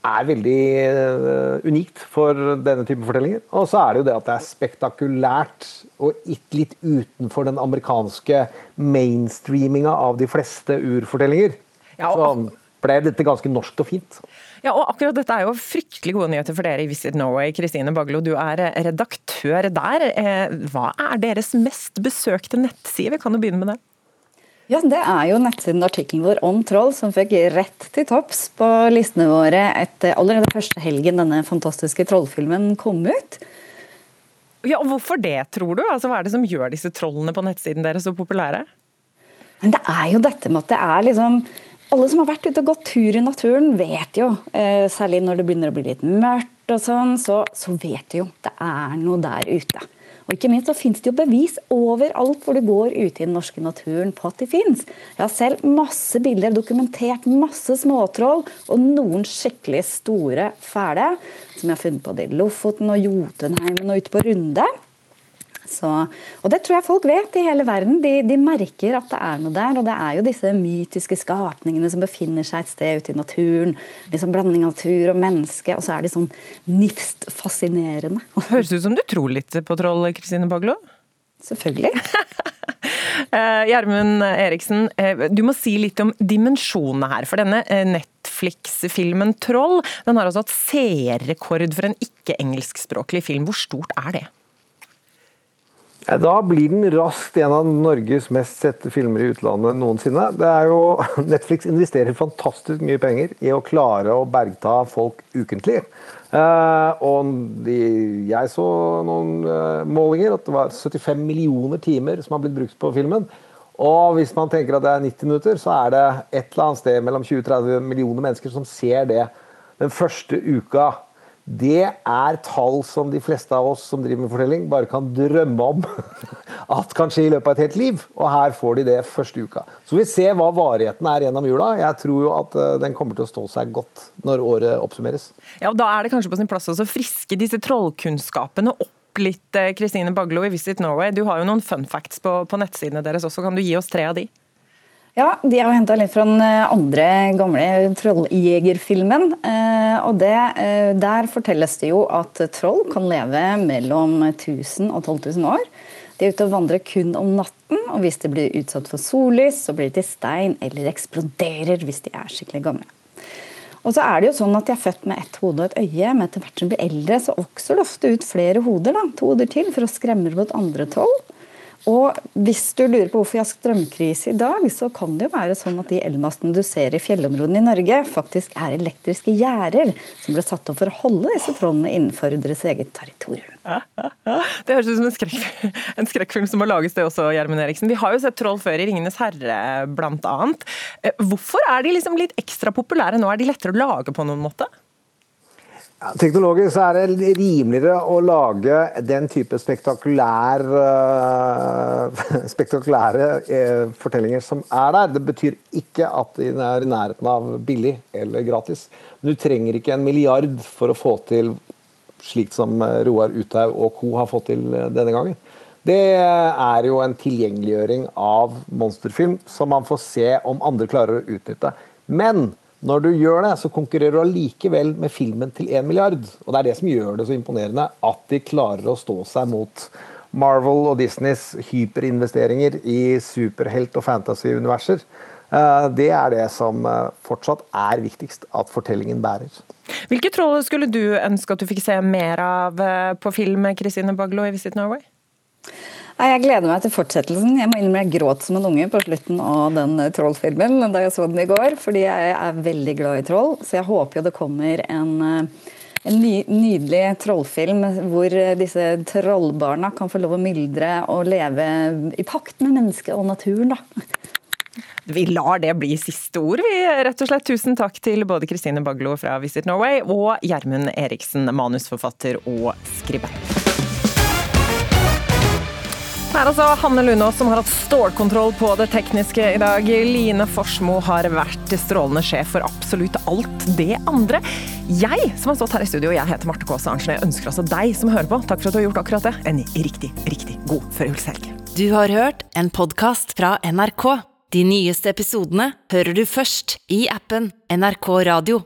er veldig eh, unikt for denne type fortellinger. Og så er det jo det at det er spektakulært og ikke litt utenfor den amerikanske mainstreaminga av de fleste urfortellinger. Så ble dette ganske norskt og fint. Ja, og akkurat dette er jo fryktelig gode nyheter for dere i Visit Norway. Kristine Baglo, du er redaktør der. Eh, Hva er deres mest besøkte nettside? Vi kan jo begynne med det. Ja, Det er jo nettsiden artikkelen vår om troll som fikk rett til topps på listene våre etter allerede første helgen denne fantastiske trollfilmen kom ut. Ja, og Hvorfor det, tror du? Altså, Hva er det som gjør disse trollene på nettsiden deres så populære? Men det er jo dette med at det er liksom Alle som har vært ute og gått tur i naturen, vet jo, eh, særlig når det begynner å bli litt mørkt og sånn, så, så vet du jo det er noe der ute. Og ikke minst så finnes det jo bevis overalt hvor du går ute i den norske naturen på at de fins. Jeg har selv masse bilder, dokumentert masse småtroll, og noen skikkelig store, fæle, som jeg har funnet både i Lofoten og Jotunheimen og ute på Runde. Så, og det tror jeg folk vet i hele verden. De, de, merker at det er noe der. Og det er jo disse mytiske skapningene som befinner seg et sted ute i naturen. Liksom Blanding av natur og menneske. Og så er de sånn nifst fascinerende. Høres ut som du tror litt på troll, Kristine Baglo? Selvfølgelig. Eh, Gjermund Eriksen, eh, du må si litt om dimensjonene her. For denne eh, Netflix-filmen 'Troll' den har altså hatt seerrekord for en ikke-engelskspråklig film. Hvor stort er det? Da blir den raskt en av Norges mest sette filmer i utlandet noensinne. Det er jo, Netflix investerer fantastisk mye penger i å klare å bergta folk ukentlig. Eh, og de, jeg så noen eh, målinger at det var 75 millioner timer som har blitt brukt på filmen. Og hvis man tenker at det er 90 minutter, så er det et eller annet sted mellom 20-30 millioner mennesker som ser det den første uka det er tall som de fleste av oss som driver med fortelling, bare kan drømme om at kan skje i løpet av et helt liv. Og her får de det første uka. Så vi ser hva varigheten er gjennom jula. Jeg tror jo at eh, den kommer til å stå seg godt når året oppsummeres. Ja, og Da er det kanskje på sin plass å friske disse trollkunnskapene opp litt, eh, Kristine Baglo i Visit Norway. Du har jo noen fun facts på, på nettsidene deres også. Kan du gi oss tre av de? Ja, de har henta litt fra den eh, andre gamle Trolljegerfilmen. Eh, og det, eh, Der fortelles det jo at troll kan leve mellom 1000 og 12 000 år. De er ute og vandrer kun om natten, og hvis de blir utsatt for sollys, så blir de til stein eller eksploderer hvis de er skikkelig gamle. Og så er det jo sånn at De er født med ett hode og et øye, men etter hvert som de blir eldre, så vokser det ofte ut flere hoder. da, to hoder til, For å skremme bort andre troll. Og hvis du lurer på hvorfor vi har strømkrise i dag, så kan det jo være sånn at de elmastene du ser i fjellområdene i Norge, faktisk er elektriske gjerder som ble satt opp for å holde disse trollene innenfor deres eget territorium. Det høres ut som en, skrekk, en skrekkfilm som må lages, det også, Gjermund Eriksen. Vi har jo sett troll før i 'Ringenes herre', blant annet. Eh, hvorfor er de liksom litt ekstra populære nå? Er de lettere å lage på noen måte? Ja, teknologisk er det rimeligere å lage den type spektakulær, uh, spektakulære uh, fortellinger som er der. Det betyr ikke at den er i nærheten av billig eller gratis. Men du trenger ikke en milliard for å få til slikt som eh, Roar Uthaug og co. har fått til denne gangen. Det er jo en tilgjengeliggjøring av monsterfilm som man får se om andre klarer å utnytte. Men når du gjør det, så konkurrerer du allikevel med filmen til 1 milliard. Og det er det som gjør det så imponerende, at de klarer å stå seg mot Marvel og Disneys hyperinvesteringer i superhelt- og fantasy-universer. Eh, det er det som eh, fortsatt er viktigst, at fortellingen bærer. Hvilke troll skulle du ønske at du fikk se mer av eh, på film, Kristine Baglo i Visit Norway? Nei, Jeg gleder meg til fortsettelsen. Jeg må innrømme jeg gråt som en unge på slutten av den trollfilmen da jeg så den i går, fordi jeg er veldig glad i troll. Så jeg håper jo det kommer en, eh, en ny, nydelig trollfilm hvor eh, disse trollbarna kan få lov å myldre og leve i pakt med mennesket og naturen, da. Vi lar det bli siste ord, vi. Rett og slett tusen takk til både Kristine Baglo fra Visit Norway og Gjermund Eriksen, manusforfatter og skribent. Det er altså Hanne Lunås som har hatt stålkontroll på det tekniske i dag. Line Forsmo har vært strålende sjef for absolutt alt det andre. Jeg som har stått her i studio, jeg heter Marte Kaase Arntzen. Jeg ønsker altså deg som hører på, takk for at du har gjort akkurat det, en riktig, riktig god førjulshelg. Du har hørt en podkast fra NRK. De nyeste episodene hører du først i appen NRK Radio.